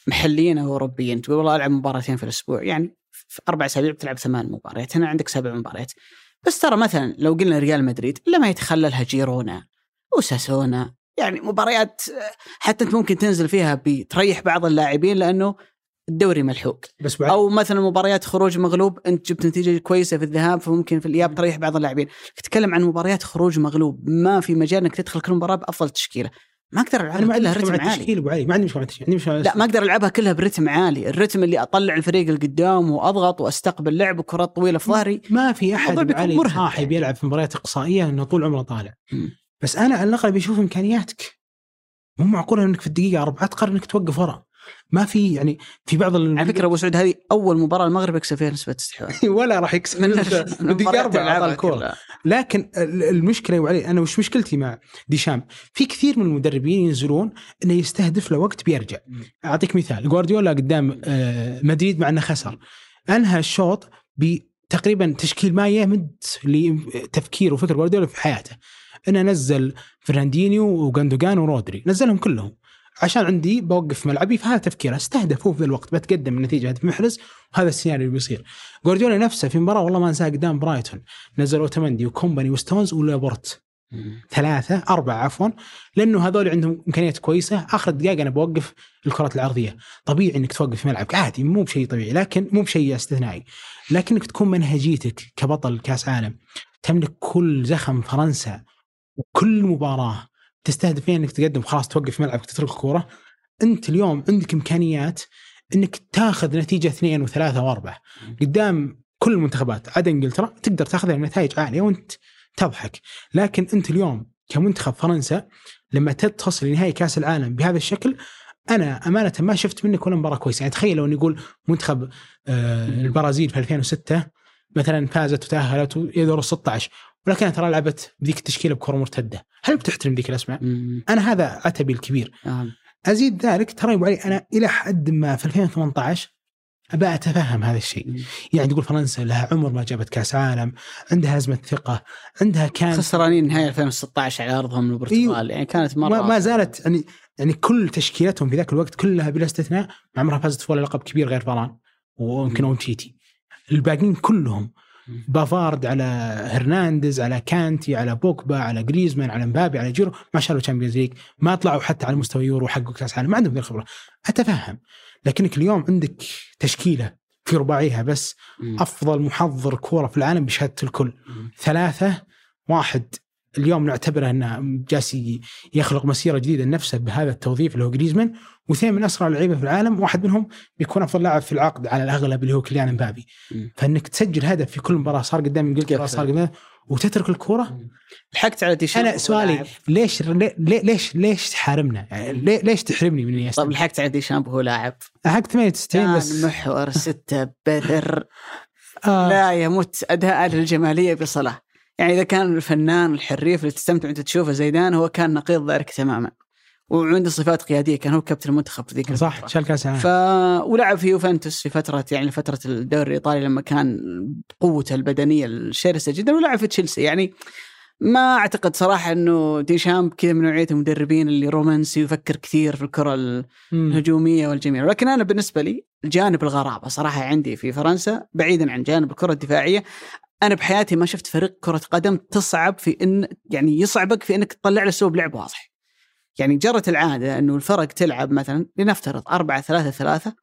محليا أو اوروبيا تقول والله ألعب مباراتين في الأسبوع. يعني في أربع أسابيع بتلعب ثمان مباريات هنا عندك سبع مباريات. بس ترى مثلا لو قلنا ريال مدريد لما يتخللها جيرونا وساسونا يعني مباريات حتى أنت ممكن تنزل فيها بتريح بعض اللاعبين لأنه الدوري ملحوق. بس بعد أو مثلا مباريات خروج مغلوب أنت جبت نتيجة كويسة في الذهاب فممكن في الإياب تريح بعض اللاعبين. تتكلم عن مباريات خروج مغلوب ما في مجال إنك تدخل كل مباراة بأفضل تشكيلة. ما أقدر ألعبها كلها رتم عالي. التشكيل أبو علي. ما عندي مشكلة عندي مشكلة لا ما أقدر ألعبها كلها برتم عالي. الرتم اللي أطلع الفريق اللي قدام وأضغط وأستقبل لعب وكرات طويلة في ظهري ما في أحد علي صاحب. يلعب في مباريات إقصائية إنه طول عمره طالع. م. بس أنا على الأقل بيشوف إمكانياتك. مو معقول إنك في الدقيقة أربعة تقرر إنك توقف ورا. ما في يعني في بعض على فكرة أبو سعود هذه أول مباراة المغرب يكسب فيها نسبة استحواذ. ولا راح يكسب. من دقيقه اربعه الكورة. لكن المشكلة يا علي أنا وش مشكلتي مع ديشام؟ في كثير من المدربين ينزلون إنه يستهدف له وقت بيرجع. أعطيك مثال جوارديولا قدام آه، مدريد مع إنه خسر. أنهى الشوط بتقريبا تشكيل ما يمد لتفكير وفكر جوارديولا في حياته. إنه نزل فرناندينيو وغاندوجان ورودري نزلهم كلهم. عشان عندي بوقف ملعبي فهذا تفكيره أستهدف هو في ذا الوقت بتقدم النتيجة هدف محرز وهذا السيناريو اللي بيصير. جوارديولا نفسه في مباراة والله ما انساها قدام برايتون. نزل اوتمندي وكومباني وستونز ولابورت. ثلاثة أربعة عفوا. لأنه هذول عندهم إمكانيات كويسة. آخر الدقائق أنا بوقف الكرات العرضية. طبيعي أنك توقف في ملعبك. عادي مو بشيء طبيعي لكن مو بشيء استثنائي. لكنك تكون منهجيتك كبطل كأس عالم تملك كل زخم فرنسا وكل مباراة تستهدف إنك تقدم خلاص توقف ملعبك تترك الكوره أنت اليوم عندك إمكانيات إنك تاخذ نتيجة اثنين وثلاثة وأربعة. قدام كل المنتخبات عدا إنجلترا تقدر تاخذ نتائج عالية وأنت تضحك. لكن أنت اليوم كمنتخب فرنسا لما تصل لنهائي كأس العالم بهذا الشكل أنا أمانة ما شفت منك ولا مباراة كويسة. يعني تخيل لو نقول منتخب آه البرازيل في 2006 مثلا فازت وتأهلت ويدور 16 ولكنها ترى لعبت بذيك التشكيلة بكره مرتدة، هل بتحترم ذيك الأسماء؟ مم. أنا هذا عتبي الكبير. آه. أزيد ذلك ترى يا ابو علي أنا إلى حد ما في 2018 أبى أتفهم هذا الشيء، مم. يعني تقول فرنسا لها عمر ما جابت كأس عالم، عندها أزمة ثقة، عندها كان خسرانين نهاية 2016 على أرضهم البرتغال يعني كانت مرة ما, ما زالت يعني يعني كل تشكيلتهم في ذاك الوقت كلها بلا استثناء ما عمرها فازت ولا لقب كبير غير فاران ويمكن اونتيتي الباقيين كلهم. بافارد على هرنانديز على كانتي على بوكبا على جريزمان على مبابي على جيرو ما شالوا Champions League ما طلعوا حتى على مستوى يورو وحققوا كأس عالم ما عندهم ذي الخبرة أتفهم لكنك اليوم عندك تشكيلة في رباعيها بس. أفضل محضر كورة في العالم بشهادة الكل مم. ثلاثة واحد اليوم نعتبره أنه جالس يخلق مسيرة جديدة لنفسه بهذا التوظيف اللي هو جريزمان واثنين من أسرع اللعيبه في العالم واحد منهم بيكون أفضل لاعب في العقد على الأغلب اللي هو كليان مبابي مم. فإنك تسجل هدف في كل مباراة صار قدام انجلترا؟ صار قدام وتترك الكورة لحقت على ديشامب أنا سؤالي ليش ليه- ليش ليش تحرمنا؟ يعني ليش تحرمني من. انيستا؟ طب لحقت على ديشامب وهو لاعب حق 98 كان بس محور ستة بس آه لا يمت أداء الجمالية بصله يعني إذا كان الفنان الحريف اللي تستمتع وأنت تشوفه زيدان هو كان نقيض ذلك تماما وعنده صفات قيادية كان هو كابتن المنتخب في ذيك صح. شال كأس ف ولعب في يوفنتوس في فترة يعني فترة الدوري الإيطالي لما كان قوته البدنية الشرسة جدا ولعب في تشيلسي يعني ما أعتقد صراحة إنه ديشامب كذا من نوعية المدربين اللي رومانسي ويفكر كثير في الكرة. الهجومية والجميلة، ولكن أنا بالنسبة لي جانب الغرابة صراحة عندي في فرنسا بعيدا عن جانب الكرة الدفاعية أنا بحياتي ما شفت فريق كرة قدم تصعب في إن يعني يصعبك في إنك تطلع له اسلوب لعب واضح. يعني جرت العادة إنه الفرق تلعب مثلا لنفترض 4 3 3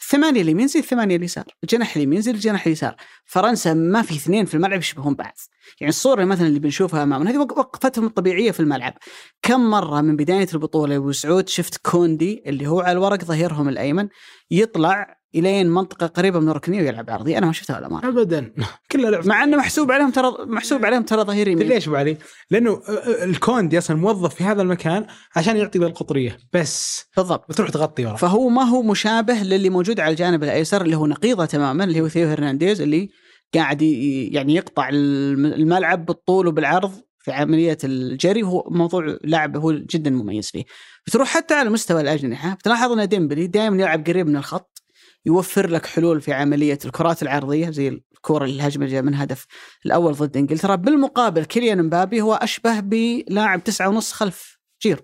الثمانية اليمين زي الثمانية اليسار، الجناح اليمين زي الجناح اليسار، فرنسا ما في اثنين في الملعب يشبهون بعض. يعني الصورة مثلا اللي بنشوفها أمامنا هذه وق- وقفتهم الطبيعية في الملعب. كم مرة من بداية البطولة يا أبو سعود شفت كوندي اللي هو على الورق ظهيرهم الأيمن يطلع إلين منطقة قريبة من الركنيه ويلعب عرضي، أنا ما شفتها ولا مره. ابدا كلها لعب مع إنه محسوب عليهم ترى محسوب عليهم ترى ظهير يمين. ليش أبو علي؟ لأنه الكوندي أصلا موظف في هذا المكان عشان يعطي ذا القطرية بس بالضبط. وتروح تغطي ورا فهو ما هو مشابه للي موجود على الجانب الأيسر اللي هو نقيضة تماما اللي هو ثيو هرنانديز اللي قاعد يعني يقطع الم- الملعب بالطول وبالعرض في عملية الجري وهو موضوع لاعب هو جدا مميز فيه. بتروح حتى على مستوى الأجنحة بتلاحظ إن ديمبلي دائما يلعب قريب من الخط يوفر لك حلول في عملية الكرات العرضية زي الكره الهجمه اللي جاء من هدف الأول ضد إنجلترا بالمقابل كيليان مبابي هو أشبه بلاعب تسعة ونص خلف جيرو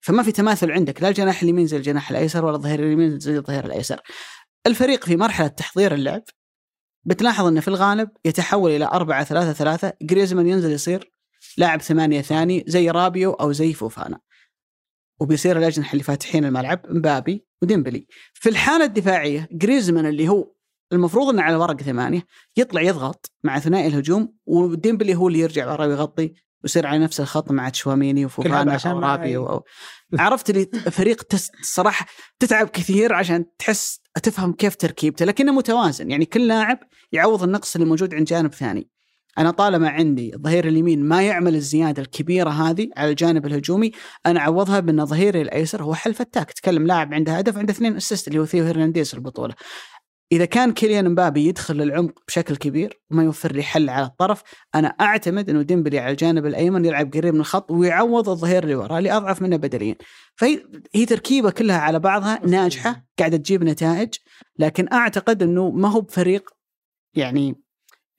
فما في تماثل عندك لا الجناح اليمين زي الجناح الأيسر ولا الظهير اليمين زي الظهير الأيسر. الفريق في مرحلة تحضير اللعب بتلاحظ إنه في الغالب يتحول إلى 4 3 3 جريزمان ينزل يصير لاعب ثمانية ثاني زي رابيو أو زي فوفانا. وبيصير الأجنحة اللي فاتحين الملعب مبابي وديمبلي. في الحالة الدفاعية جريزمان اللي هو المفروض إنه على ورق ثمانية يطلع يضغط مع ثنائي الهجوم وديمبلي هو اللي يرجع ورا ويغطي ويصير على نفس الخط مع تشواميني وفوفانا رابيو أو عرفت لي فريق تس صراحة تتعب كثير عشان تحس تفهم كيف تركيبته لكنه متوازن. يعني كل لاعب يعوض النقص اللي موجود عند جانب ثاني. أنا طالما عندي الظهير اليمين ما يعمل الزيادة الكبيرة هذه على الجانب الهجومي أنا أعوضها بأن ظهيري الأيسر هو حل فتاك تكلم لاعب عنده هدف عنده اثنين assist اللي هو ثيو هرنانديز البطولة. إذا كان كيليان مبابي يدخل للعمق بشكل كبير وما يوفر لي حل على الطرف أنا أعتمد أنه ديمبلي على الجانب الأيمن يلعب قريب من الخط ويعوض الظهير اللي وراه اللي اضعف منه بدنيا فهي هي تركيبة كلها على بعضها ناجحة قاعدة تجيب نتائج لكن أعتقد أنه ما هو بفريق يعني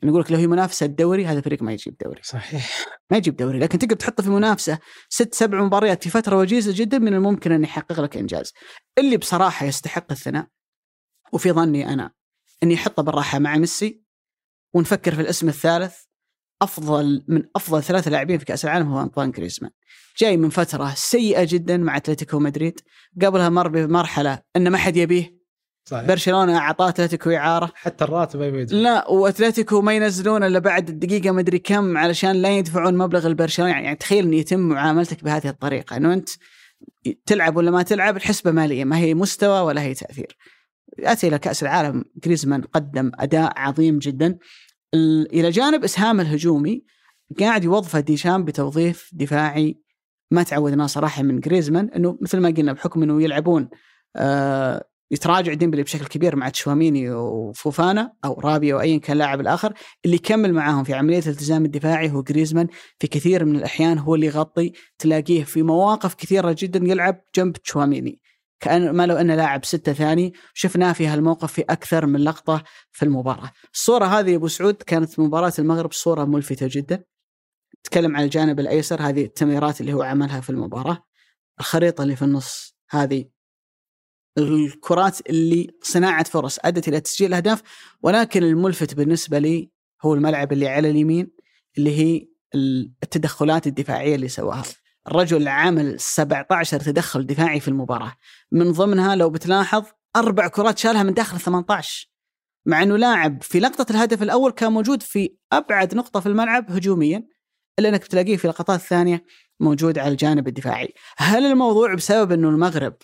نقول لك لو هي منافسة الدوري هذا فريق ما يجيب دوري. صحيح. ما يجيب دوري لكن تقدر تحطه في منافسة ست سبع مباريات في فترة وجيزة جدا من الممكن أن يحقق لك إنجاز. اللي بصراحة يستحق الثناء وفي ظني أنا اني احطه بالراحة مع ميسي ونفكر في الاسم الثالث أفضل من أفضل ثلاثة لاعبين في كأس العالم هو أنطوان جريزمان. جاي من فترة سيئة جدا مع أتلتيكو مدريد قبلها مر بمرحلة أن ما حد يبيه. صحيح. برشلونة أعطاه أتلتيكو إعارة. حتى الراتب ما لا وأتلتيكو ما ينزلون إلا بعد الدقيقه مدري كم علشان لا يدفعون مبلغ البرشلونة. يعني تخيل ان يتم معاملتك بهذه الطريقة. إنه أنت تلعب ولا ما تلعب الحسبة مالية. ما هي مستوى ولا هي تأثير. نأتي إلى كأس العالم. جريزمان قدم أداء عظيم جدا. ال- إلى جانب إسهام الهجومي قاعد يوظفه ديشامب بتوظيف دفاعي. ما تعودناه صراحة من جريزمان إنه مثل ما قلنا بحكم إنه يلعبون آه يتراجع ديمبلي بشكل كبير مع تشواميني وفوفانا أو رابيو أو ايا كان اللاعب الآخر اللي يكمل معاهم في عملية الالتزام الدفاعي هو جريزمان في كثير من الأحيان هو اللي يغطي تلاقيه في مواقف كثيرة جدا يلعب جنب تشواميني كأن ما لو انه لاعب ستة ثاني شفناه في هالموقف في أكثر من لقطة في المباراة. الصورة هذه أبو سعود كانت مباراة المغرب صورة ملفتة جدا. تكلم عن الجانب الأيسر هذه التمريرات اللي هو عملها في المباراة. الخريطة اللي في النص هذه الكرات اللي صناعة فرص أدت إلى تسجيل اهداف ولكن الملفت بالنسبة لي هو الملعب اللي على اليمين اللي هي التدخلات الدفاعية اللي سواها. الرجل عمل 17 تدخل دفاعي في المباراة من ضمنها لو بتلاحظ أربع كرات شالها من داخل 18 مع إنه لاعب في لقطة الهدف الأول كان موجود في أبعد نقطة في الملعب هجوميا إلا إنك بتلاقيه في اللقطات الثانية موجود على الجانب الدفاعي. هل الموضوع بسبب إنه المغرب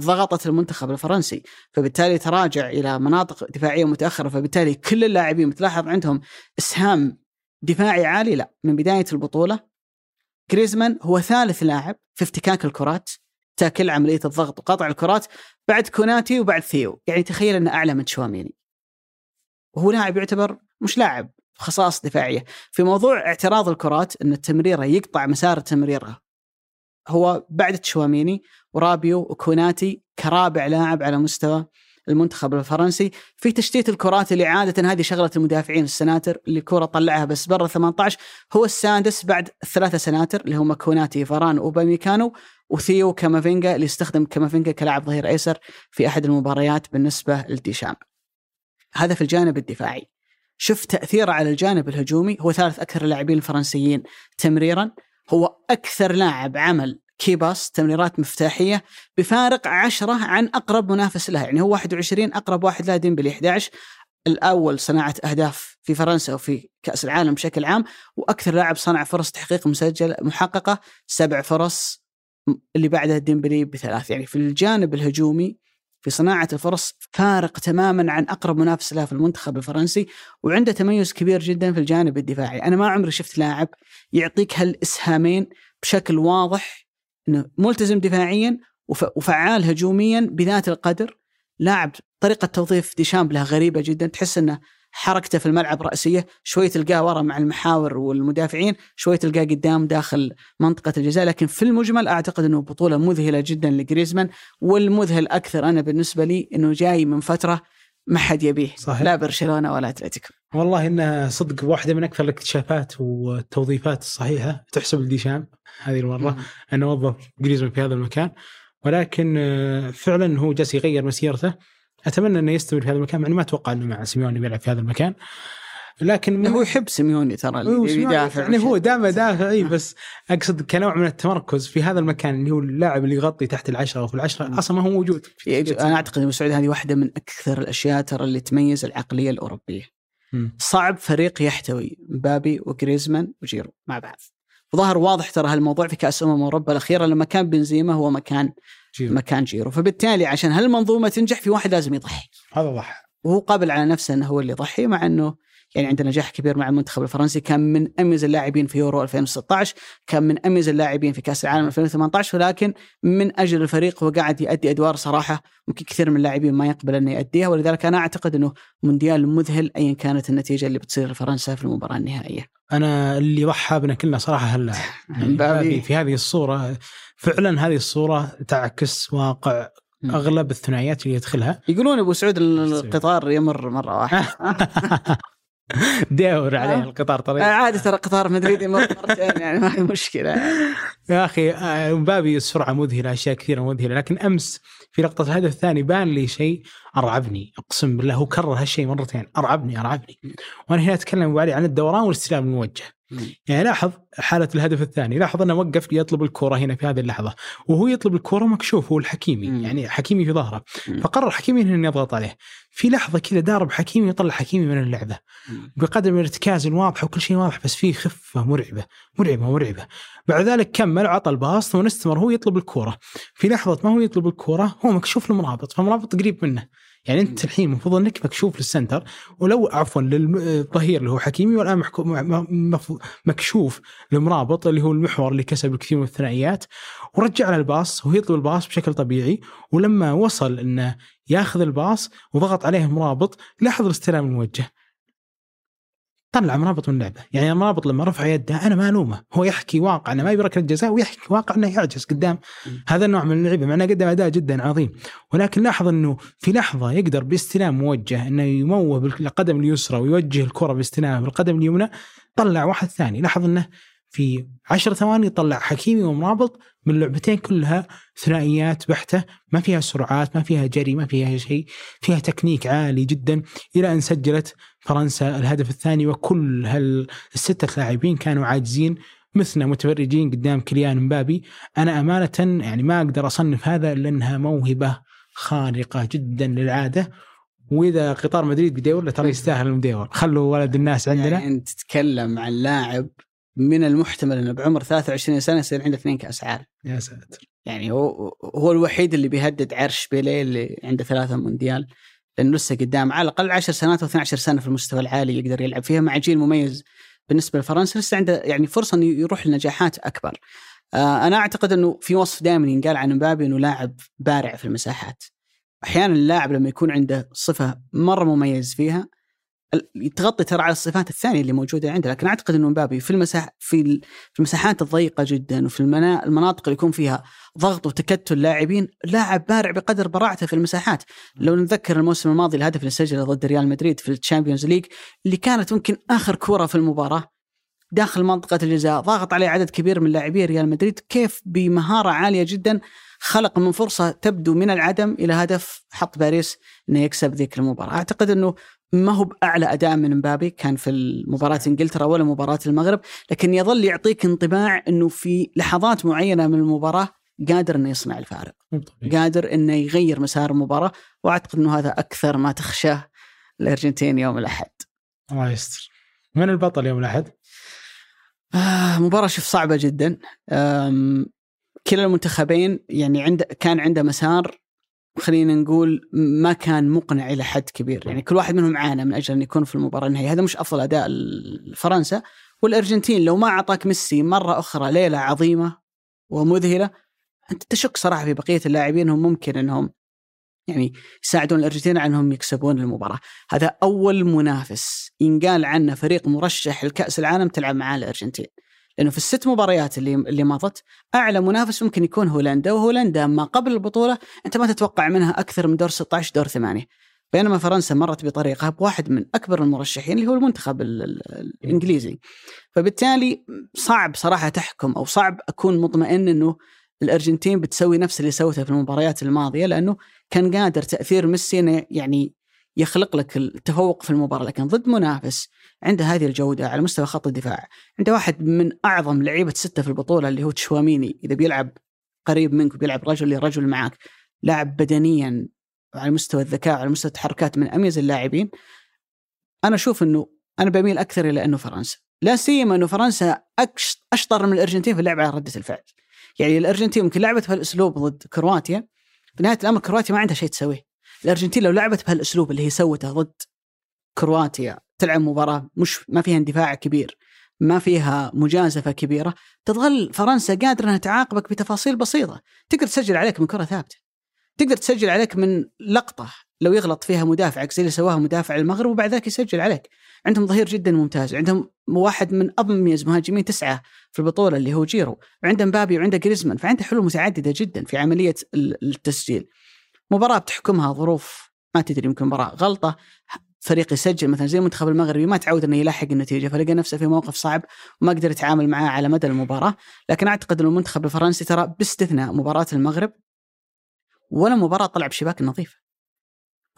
ضغطت المنتخب الفرنسي فبالتالي تراجع إلى مناطق دفاعية متأخرة فبالتالي كل اللاعبين بتلاحظ عندهم إسهام دفاعي عالي. لا من بداية البطولة جريزمان هو ثالث لاعب في افتكاك الكرات tackle عملية الضغط وقطع الكرات بعد كوناتي وبعد ثيو. يعني تخيل إنه أعلى من تشواميني. وهو لاعب يعتبر مش لاعب خصائص دفاعية. في موضوع اعتراض الكرات إن التمريره يقطع مسار التمريره هو بعد تشواميني ورابيو وكوناتي كرابع لاعب على مستوى المنتخب الفرنسي في تشتيت الكرات اللي عادة هذه شغلة المدافعين السناتر اللي كورة طلعها بس برا 18 هو السادس بعد الثلاثه سناتر اللي هم كوناتي فاران وأوباميكانو وثيو كامافينجا اللي استخدم كامافينجا كلاعب ظهير أيسر في أحد المباريات بالنسبة لديشام. هذا في الجانب الدفاعي. شوف تأثيره على الجانب الهجومي هو ثالث أكثر اللاعبين الفرنسيين تمريرا هو أكثر لاعب عمل key pass تمريرات مفتاحية بفارق 10 عن أقرب منافس لها يعني هو 21 أقرب واحد لها ديمبلي 11 الأول صناعة أهداف في فرنسا وفي كأس العالم بشكل عام وأكثر لاعب صنع فرص تحقيق مسجل محققة سبع فرص اللي بعدها ديمبلي بثلاث. يعني في الجانب الهجومي في صناعة الفرص فارق تماما عن أقرب منافس له في المنتخب الفرنسي وعنده تميز كبير جدا في الجانب الدفاعي. أنا ما عمري شفت لاعب يعطيك هالإسهامين بشكل واضح إنه ملتزم دفاعيا وفعال هجوميا بذات القدر. لاعب طريقة توظيف ديشامب له غريبة جدا تحس إنه حركته في الملعب رأسية شوي تلقاه ورا مع المحاور والمدافعين شوي تلقاه قدام داخل منطقة الجزاء لكن في المجمل أعتقد أنه بطولة مذهلة جدا لجريزمان والمذهل أكثر أنا بالنسبة لي أنه جاي من فترة ما حد يبيه صحيح. لا برشلونة ولا أتلتيكو. والله انها صدق واحدة من أكثر الاكتشافات والتوظيفات الصحيحة تحسب لديشام هذه المرة إنه وظف جريزمان في هذا المكان ولكن آه، فعلا هو جالس يغير مسيرته. أتمنى إنه يستمر في هذا المكان يعني ما أتوقع إنه مع سيميوني بيلعب في هذا المكان. لكن هو يحب سيميوني ترى اللي يدافع يعني هو دائما دافع إي بس أقصد كنوع من التمركز في هذا المكان اللي هو اللاعب اللي يغطي تحت العشرة وفي العشرة أصلا ما هو موجود. أنا أعتقد إن سعود هذه واحدة من أكثر الأشياء ترى اللي تميز العقلية الأوروبية. صعب فريق يحتوي مبابي وجريزمان وجيرو مع بعض. وظهر واضح ترى هالموضوع في كأس أمم أوروبا الأخيرة لما كان بنزيما هو مكان جيرو. مكان جيرو. فبالتالي عشان هالمنظومة تنجح في واحد لازم يضحي. هذا ضحى وهو قابل على نفسه إنه هو اللي يضحي مع إنه يعني عنده نجاح كبير مع المنتخب الفرنسي. كان من أميز اللاعبين في يورو 2016 كان من أميز اللاعبين في كأس العالم 2018 ولكن من أجل الفريق هو قاعد يؤدي أدوار صراحة ممكن كثير من اللاعبين ما يقبل إنه يؤديها ولذلك أنا أعتقد إنه مونديال مذهل ايا كانت النتيجة اللي بتصير لفرنسا في المباراة النهائية. أنا اللي ضحى بنا كلنا صراحة هلا. يعني في هذه الصورة فعلا هذه الصورة تعكس واقع أغلب الثنائيات اللي يدخلها. يقولون أبو سعود القطار يمر مرة واحدة دور عليه آه. القطار طريق. عادي ترى قطار مدريد يمر مرتين يعني ما في مشكلة. يا أخي مبابي السرعه مذهله أشياء كثيرة مذهلة لكن أمس في لقطة الهدف الثاني بان لي شيء أرعبني أقسم بالله هو كرر هالشيء مرتين أرعبني أرعبني. وأنا هنا أتكلم علي عن الدوران والاستلام الموجه. يعني لاحظ حالة الهدف الثاني لاحظ أنه وقف يطلب الكرة هنا في هذه اللحظة وهو يطلب الكرة مكشوف هو الحكيمي. يعني حكيمي في ظهره. فقرر حكيمي أنه يضغط عليه. في لحظة كذا دارب حكيمي يطلع حكيمي من اللعبة. مم. بقدر من الارتكاز الواضح وكل شيء واضح بس في خفة مرعبة مرعبة مرعبة. بعد ذلك كمل وعطى الباص ثم استمر هو يطلب الكرة في لحظة ما هو يطلب الكرة هو مكشوف المرابط فمرابط قريب منه. يعني انت الحين المفروض انك مكشوف لل center ولو عفوا للظهير اللي هو حكيمي والان مكشوف لمرابط اللي هو المحور اللي كسب الكثير من الثنائيات ورجع له ال pass وهو يطلب ال pass بشكل طبيعي ولما وصل إنه ياخذ ال pass وضغط عليه مرابط لاحظ الاستلام الموجه. طلع مرابط من اللعبة، يعني مرابط لما رفع يده أنا ما ألومه، هو يحكي واقع انه ما يبي ركله جزاء ويحكي واقع إنه يعجز قدام. هذا النوع من اللعيبه مع إنه قدم أداء جدا عظيم، ولكن لاحظ إنه في لحظة يقدر باستلام موجه إنه يموه بالقدم اليسرى ويوجه الكرة باستلامه بالقدم اليمنى. طلع واحد ثاني، لاحظ إنه في عشر ثواني طلع حكيمي ومرابط من اللعبتين كلها ثنائيات بحتة ما فيها سرعات ما فيها جري ما فيها شيء فيها تكنيك عالي جدا إلى أن سجلت فرنسا الهدف الثاني وكل هالستة لاعبين كانوا عاجزين مثلنا متفرجين قدام كليان مبابي. أنا أمانة يعني ما أقدر أصنف هذا إلا أنها موهبة خارقة جدا للعادة. وإذا قطار مدريد بيدور ترى يستاهل المدور خلوا ولد الناس عندنا. يعني أنت تتكلم عن لاعب من المحتمل إنه بعمر 23 سنة يصير عنده اثنين كأس عالم يا ساتر يعني هو هو الوحيد اللي بيهدد عرش بيليه اللي عنده ثلاثة مونديال لأنه لسه قدام على الأقل 10 سنوات أو 12 سنة في المستوى العالي يقدر يلعب فيها مع جيل مميز بالنسبة لفرنسا لسه عنده يعني فرصة إنه يروح لنجاحات أكبر. آه أنا أعتقد إنه في وصف دائما ينقال عن مبابي إنه لاعب بارع في المساحات. أحيانا اللاعب لما يكون عنده صفة مرة مميز فيها تغطي ترى على الصفات الثانية اللي موجودة عنده لكن أعتقد إنه مبابي في المساح في المساحات الضيقة جدا وفي المناطق اللي يكون فيها ضغط وتكتل لاعبين لاعب بارع بقدر براعته في المساحات. لو نتذكر الموسم الماضي الهدف اللي سجله ضد ريال مدريد في ال Champions League اللي كانت ممكن آخر كره في المباراة داخل منطقة الجزاء ضاغط عليه عدد كبير من لاعبي ريال مدريد كيف بمهارة عالية جدا خلق من فرصة تبدو من العدم إلى هدف حط باريس إنه يكسب ذيك المباراة. أعتقد إنه ما هو بأعلى أداء من مبابي كان في مباراه إنجلترا ولا مباراة المغرب لكن يظل يعطيك انطباع إنه في لحظات معينة من المباراة قادر إنه يصنع الفارق. قادر إنه يغير مسار المباراة وأعتقد إنه هذا أكثر ما تخشاه الأرجنتين يوم الأحد. الله يستر. من البطل يوم الأحد؟ آه مباراة شوف صعبة جدا. كلا المنتخبين يعني عند كان عنده مسار خلينا نقول ما كان مقنع إلى حد كبير. يعني كل واحد منهم عانى من أجل أن يكون في المباراة النهائية. هذا مش أفضل أداء فرنسا والأرجنتين لو ما أعطاك ميسي مرة أخرى ليلة عظيمة ومذهلة أنت تشك صراحة في بقية اللاعبين. انهم ممكن أنهم يعني يساعدون الأرجنتين على أنهم يكسبون المباراة، هذا أول منافس. ينقال عنه فريق مرشح لكأس العالم تلعب معاه الأرجنتين. لأنه في الست مباريات اللي اللي مضت أعلى منافس ممكن يكون هولندا وهولندا ما قبل البطولة أنت ما تتوقع منها أكثر من دور 16 دور ثمانية. بينما فرنسا مرت بطريقها بواحد من أكبر المرشحين اللي هو المنتخب الإنجليزي. فبالتالي صعب صراحة تحكم أو صعب أكون مطمئن إنه الأرجنتين بتسوي نفس اللي سوته في المباريات الماضية لأنه كان قادر تأثير ميسي يعني يخلق لك التفوق في المباراة لكن ضد منافس عنده هذه الجودة على مستوى خط الدفاع. عنده واحد من أعظم لعيبة ستة في البطولة اللي هو تشواميني. إذا بيلعب قريب منك وبيلعب رجل لرجل معك لاعب بدنيا على مستوى الذكاء على مستوى التحركات من أميز اللاعبين أنا أشوف إنه أنا بميل أكثر إلى إنه فرنسا. لا سيما إنه فرنسا أشطر من الأرجنتين في اللعب على ردة الفعل. يعني الأرجنتين ممكن لعبت بهالأسلوب ضد كرواتيا في نهاية الأمر كرواتيا ما عندها شيء تسويه. الأرجنتين لو لعبت بهالأسلوب اللي هي سوته ضد كرواتيا تلعب مباراة مش ما فيها اندفاع كبير ما فيها مجازفة كبيرة تظل فرنسا قادرة إنها تعاقبك بتفاصيل بسيطة. تقدر تسجل عليك من كرة ثابتة. تقدر تسجل عليك من لقطة لو يغلط فيها مدافعك زي اللي سواها مدافع المغرب وبعد ذاك يسجل عليك. عندهم ظهير جدا ممتاز. عندهم واحد من اميز مهاجمين تسعة في البطولة اللي هو جيرو. وعنده مبابي وعنده جريزمان. فعنده حلول متعددة جدا في عملية التسجيل. مباراة بتحكمها ظروف ما تدري يمكن مباراة غلطة فريق يسجل مثلا زي المنتخب المغربي ما تعود إنه يلاحق النتيجة فلقى نفسه في موقف صعب وما قدر يتعامل معاه على مدى المباراة، لكن أعتقد ان المنتخب الفرنسي ترى باستثناء مباراة المغرب ولا مباراة طلع بشباك نظيفه.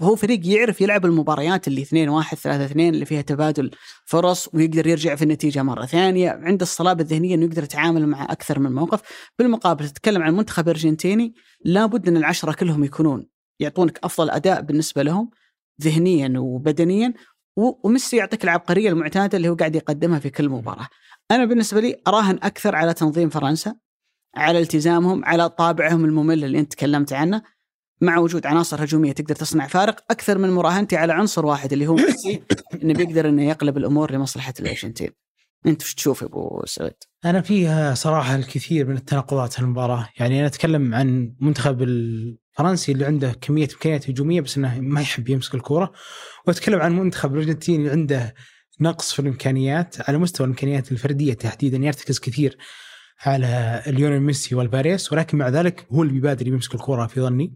وهو فريق يعرف يلعب المباريات اللي 2 1 3 2 اللي فيها تبادل فرص ويقدر يرجع في النتيجة مرة ثانية، عنده الصلابة الذهنية إنه يقدر يتعامل مع أكثر من موقف، بالمقابل تتكلم عن منتخب أرجنتيني لابد إن العشرة كلهم يكونون يعطونك أفضل أداء بالنسبة لهم ذهنيا وبدنيا وميسي يعطيك العبقرية المعتادة اللي هو قاعد يقدمها في كل مباراة. أنا بالنسبة لي أراهن أكثر على تنظيم فرنسا على التزامهم على طابعهم الممل اللي أنت تكلمت عنه. مع وجود عناصر هجومية تقدر تصنع فارق أكثر من مراهنتي على عنصر واحد اللي هو ميسي إنه بيقدر إنه يقلب الأمور لمصلحة الأرجنتين. أنت وش تشوف يا أبو سعود؟ أنا فيها صراحة الكثير من التناقضات المباراه، يعني أنا أتكلم عن منتخب الفرنسي اللي عنده كمية إمكانيات هجومية بس إنه ما يحب يمسك الكورة، وأتكلم عن منتخب الأرجنتين اللي عنده نقص في الإمكانيات على مستوى الإمكانيات الفردية تحديدا يرتكز كثير على ليونيل ميسي والباريس ولكن مع ذلك هو اللي بيبادر يمسك الكره في ظني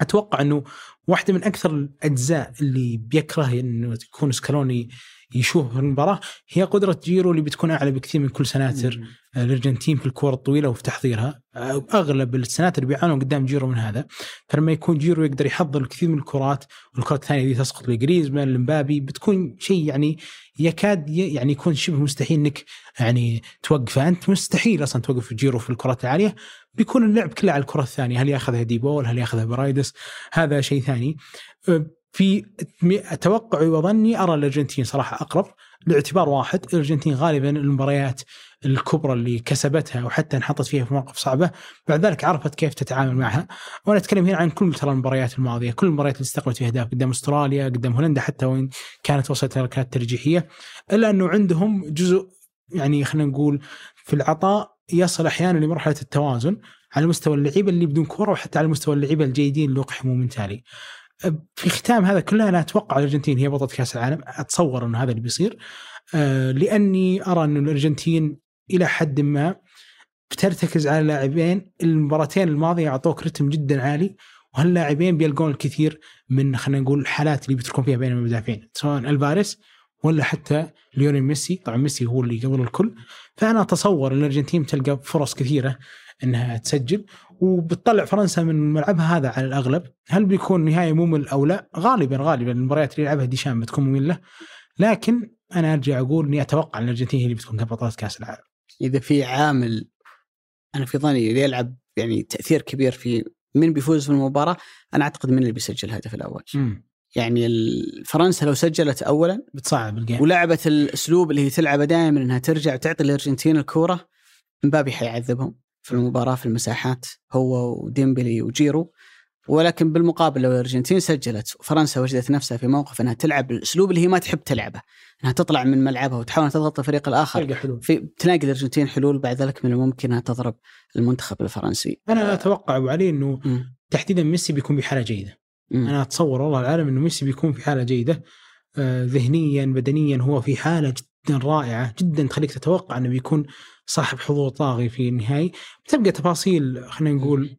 أتوقع إنه واحدة من أكثر الأجزاء اللي بيكره إنه يكون سكالوني يشوف في المباراة هي قدرة جيرو اللي بتكون أعلى بكثير من كل سناتر الأرجنتين في الكره الطويلة وفي تحضيرها. أغلب السناتر بيعانون قدام جيرو من هذا. فلما يكون جيرو يقدر يحضر الكثير من الكرات والكرات الثانية دي تسقط لجريزمان لمبابي بتكون شيء يعني يكاد يعني يكون شبه مستحيل إنك يعني توقفه. أنت مستحيل أصلا توقف جيرو في الكرات العالية. بيكون اللعب كله على الكرة الثانية. هل يأخذها ديبول هل يأخذها برايدس؟ هذا شيء ثاني. في توقعي وظني أرى الأرجنتين صراحة أقرب. لاعتبار واحد. الأرجنتين غالبا المباريات الكبرى اللي كسبتها وحتى انحطت فيها في مواقف صعبة بعد ذلك عرفت كيف تتعامل معها وأنا أتكلم هنا عن كل ترى المباريات الماضية كل المباريات اللي استقبلت فيها اهداف قدام أستراليا قدام هولندا حتى وين كانت وصلت ركلات ترجيحيه إلا أنه عندهم جزء يعني خلينا نقول في العطاء يصل أحيانا لمرحلة التوازن على مستوى اللعيبة اللي بدون كورة وحتى على مستوى اللعيبة الجيدين اللي اقحموا من تالي. في ختام هذا كله أنا أتوقع الأرجنتين هي بطلة كأس العالم أتصور انه هذا اللي بيصير آه، لأني أرى أن الأرجنتين إلى حد ما بترتكز على لاعبين المباراتين الماضية أعطوك رتم جدا عالي وهاللاعبين بيلقون الكثير من خلينا نقول الحالات اللي بتكون فيها بين المدافعين سواء ألفاريس ولا حتى ليونيل ميسي. طبعا ميسي هو اللي قبل الكل. فأنا أتصور إن الأرجنتين تلقى فرص كثيرة إنها تسجل وبتطلع فرنسا من ملعبها هذا على الأغلب. هل بيكون نهايه ممل أو لا؟ غالبا غالبا المباريات اللي يلعبها ديشام بتكون مملة. لكن أنا أرجع أقول إني أتوقع إن الأرجنتين هي اللي بتكون كبطلة كأس العالم. إذا في عامل أنا في ظني يلعب يعني تأثير كبير في من بيفوز في المباراة أنا أعتقد من اللي بيسجل الهدف الأول. م. يعني فرنسا لو سجلت اولا بتصعب الجيم. ولعبت الأسلوب اللي هي تلعبه دائما إنها ترجع وتعطي الأرجنتين الكورة مبابي حيعذبهم في المباراة في المساحات هو وديمبلي وجيرو. ولكن بالمقابل لو الأرجنتين سجلت وفرنسا وجدت نفسها في موقف إنها تلعب بالاسلوب اللي هي ما تحب تلعبه، إنها تطلع من ملعبها وتحاول تضغط الفريق الآخر. تلقى حلول. في تلاقي الأرجنتين حلول بعد ذلك من الممكن إنها تضرب المنتخب الفرنسي. أنا أتوقع أبو علي إنه تحديدا ميسي بيكون بحالة جيدة. م. أنا أتصور والله العالم إنه ميسي بيكون في حالة جيدة. آه ذهنيا بدنيا هو في حالة جدا رائعة. جدا تخليك تتوقع إنه بيكون صاحب حضور طاغي في النهائي. تبقى تفاصيل خلينا نقول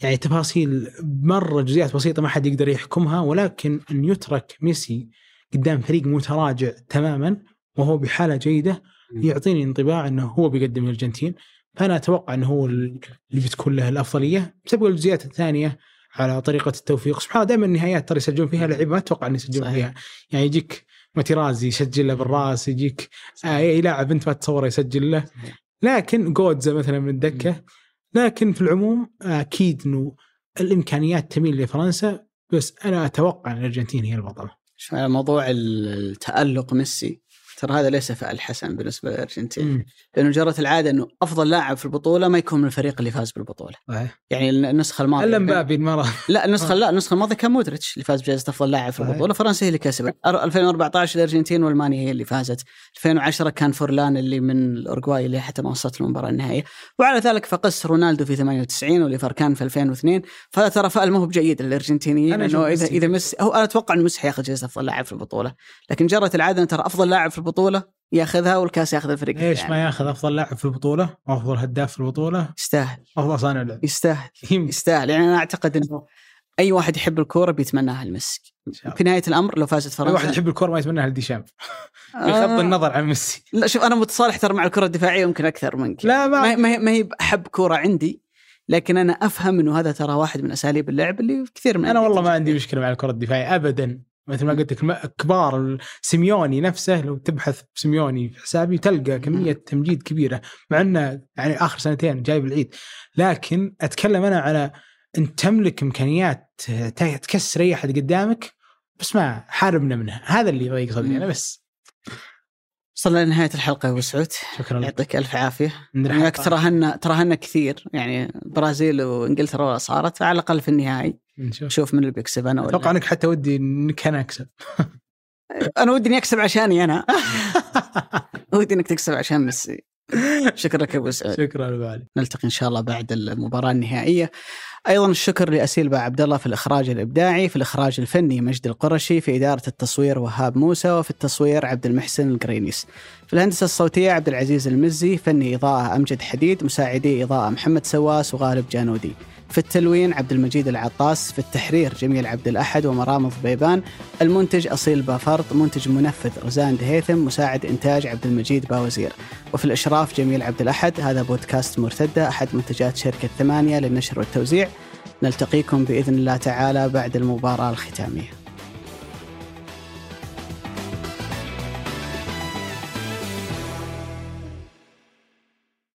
يعني تفاصيل مرة جزئيات بسيطه ما حد يقدر يحكمها ولكن أن يترك ميسي قدام فريق متراجع تماما وهو بحالة جيدة يعطيني انطباع إنه هو بيقدم الارجنتين فأنا أتوقع إنه هو اللي بتكون له الأفضلية. تبقى الجزئيات الثانية على طريقة التوفيق. سبحان الله دائما النهايات ترى يسجلون فيها لعيبة ما أتوقع ان يسجلون فيها. يعني يجيك ماتيرازي يسجل له بالرأس يجيك آه لاعب أنت ما تتصوره يسجل له. لكن جودزا مثلا من الدكه لكن في العموم أكيد إنه الإمكانيات تميل لفرنسا. بس أنا أتوقع إن الأرجنتين هي البطلة. موضوع التألق ميسي. ترى هذا ليس فعل حسن بالنسبة للارجنتين لأنه جرت العادة إنه أفضل لاعب في البطولة ما يكون من الفريق اللي فاز بالبطولة. أيه. يعني النسخة الماضية إلا مبابي المرة. لا النسخة لا النسخة الماضية كان مودريتش اللي فاز بجائزة أفضل لاعب في البطولة. فرنسا هي اللي كسبت. 2014 الأرجنتين وألمانيا هي اللي فازت. 2010 كان فورلان اللي من الاورجواي اللي حتى ما وصلت المباراه النهائية. وعلى ذلك فقس رونالدو في 98 وأوليفر كان في 2002 فهذا ترى فعل ما هو بجيد للأرجنتينيين إنه اذا إذا ميسي هو أنا أتوقع إنه ميسي حياخذ جائزة أفضل لاعب في البطولة. لكن جرت العادة ترى أفضل لاعب في البطولة ياخذها والكاس ياخذ الفريق ليش يعني. ما ياخذ أفضل لاعب في البطولة؟ وافضل هداف في البطولة؟ يستاهل. أفضل صانع لعب. يستاهل. يستاهل. يعني أنا أعتقد إنه أي واحد يحب الكورة بيتمناها لميسي. في نهاية الأمر لو فازت فرنسا. أي واحد يحب الكورة ما يتمناها لديشام. بغض آه. النظر عن ميسي. لا شوف أنا متصالح ترى مع الكرة الدفاعية يمكن أكثر منك. لا ما ما هي, ما هي أحب كورة عندي لكن أنا أفهم إنه هذا ترى واحد من أساليب اللعب اللي كثير من أنا والله ما عندي مشكلة مع الكرة الدفاعية ابدا. مثل ما قلت لك كبار سيميوني نفسه لو تبحث بسيميوني في حسابي تلقى كمية تمجيد كبيرة مع إنه يعني آخر سنتين جايب العيد لكن أتكلم أنا على أنت تملك إمكانيات تكسر أي أحد قدامك بس ما حاربنا منها. هذا اللي يضيق صدري أنا بس. وصلنا لنهاية الحلقة يا أبو سعود. شكرا. لك يعطيك ألف عافية. الحلقة- تراهنا تراهنا كثير. يعني البرازيل وإنجلترا صارت فعلى الأقل في النهائي نشوف شوف من اللي بيكسب. أنا أتوقع ولا إنك حتى ودي إنك أنا أكسب. أنا ودي إني أكسب عشاني أنا. ودي إنك تكسب عشان ميسي. شكرا لك يا أبو سعود. شكرا ابو علي. نلتقي إن شاء الله بعد المباراة النهائية. أيضا الشكر لأسيل عبد الله في الإخراج الإبداعي في الإخراج الفني مجد القرشي في إدارة التصوير وهاب موسى وفي التصوير عبد المحسن القرينيس. في الهندسة الصوتية عبد العزيز المزي فني إضاءة أمجد حديد مساعدي إضاءة محمد سواس وغالب جانودي. في التلوين عبد المجيد العطاس في التحرير جميل عبد الأحد ومرام ضبيبان المنتج أصيل بافرط منتج منفذ رزان دهيثم مساعد إنتاج عبد المجيد باوزير. وفي الإشراف جميل عبد الأحد هذا بودكاست مرتدة أحد منتجات شركة ثمانية للنشر والتوزيع. نلتقيكم بإذن الله تعالى بعد المباراة الختامية.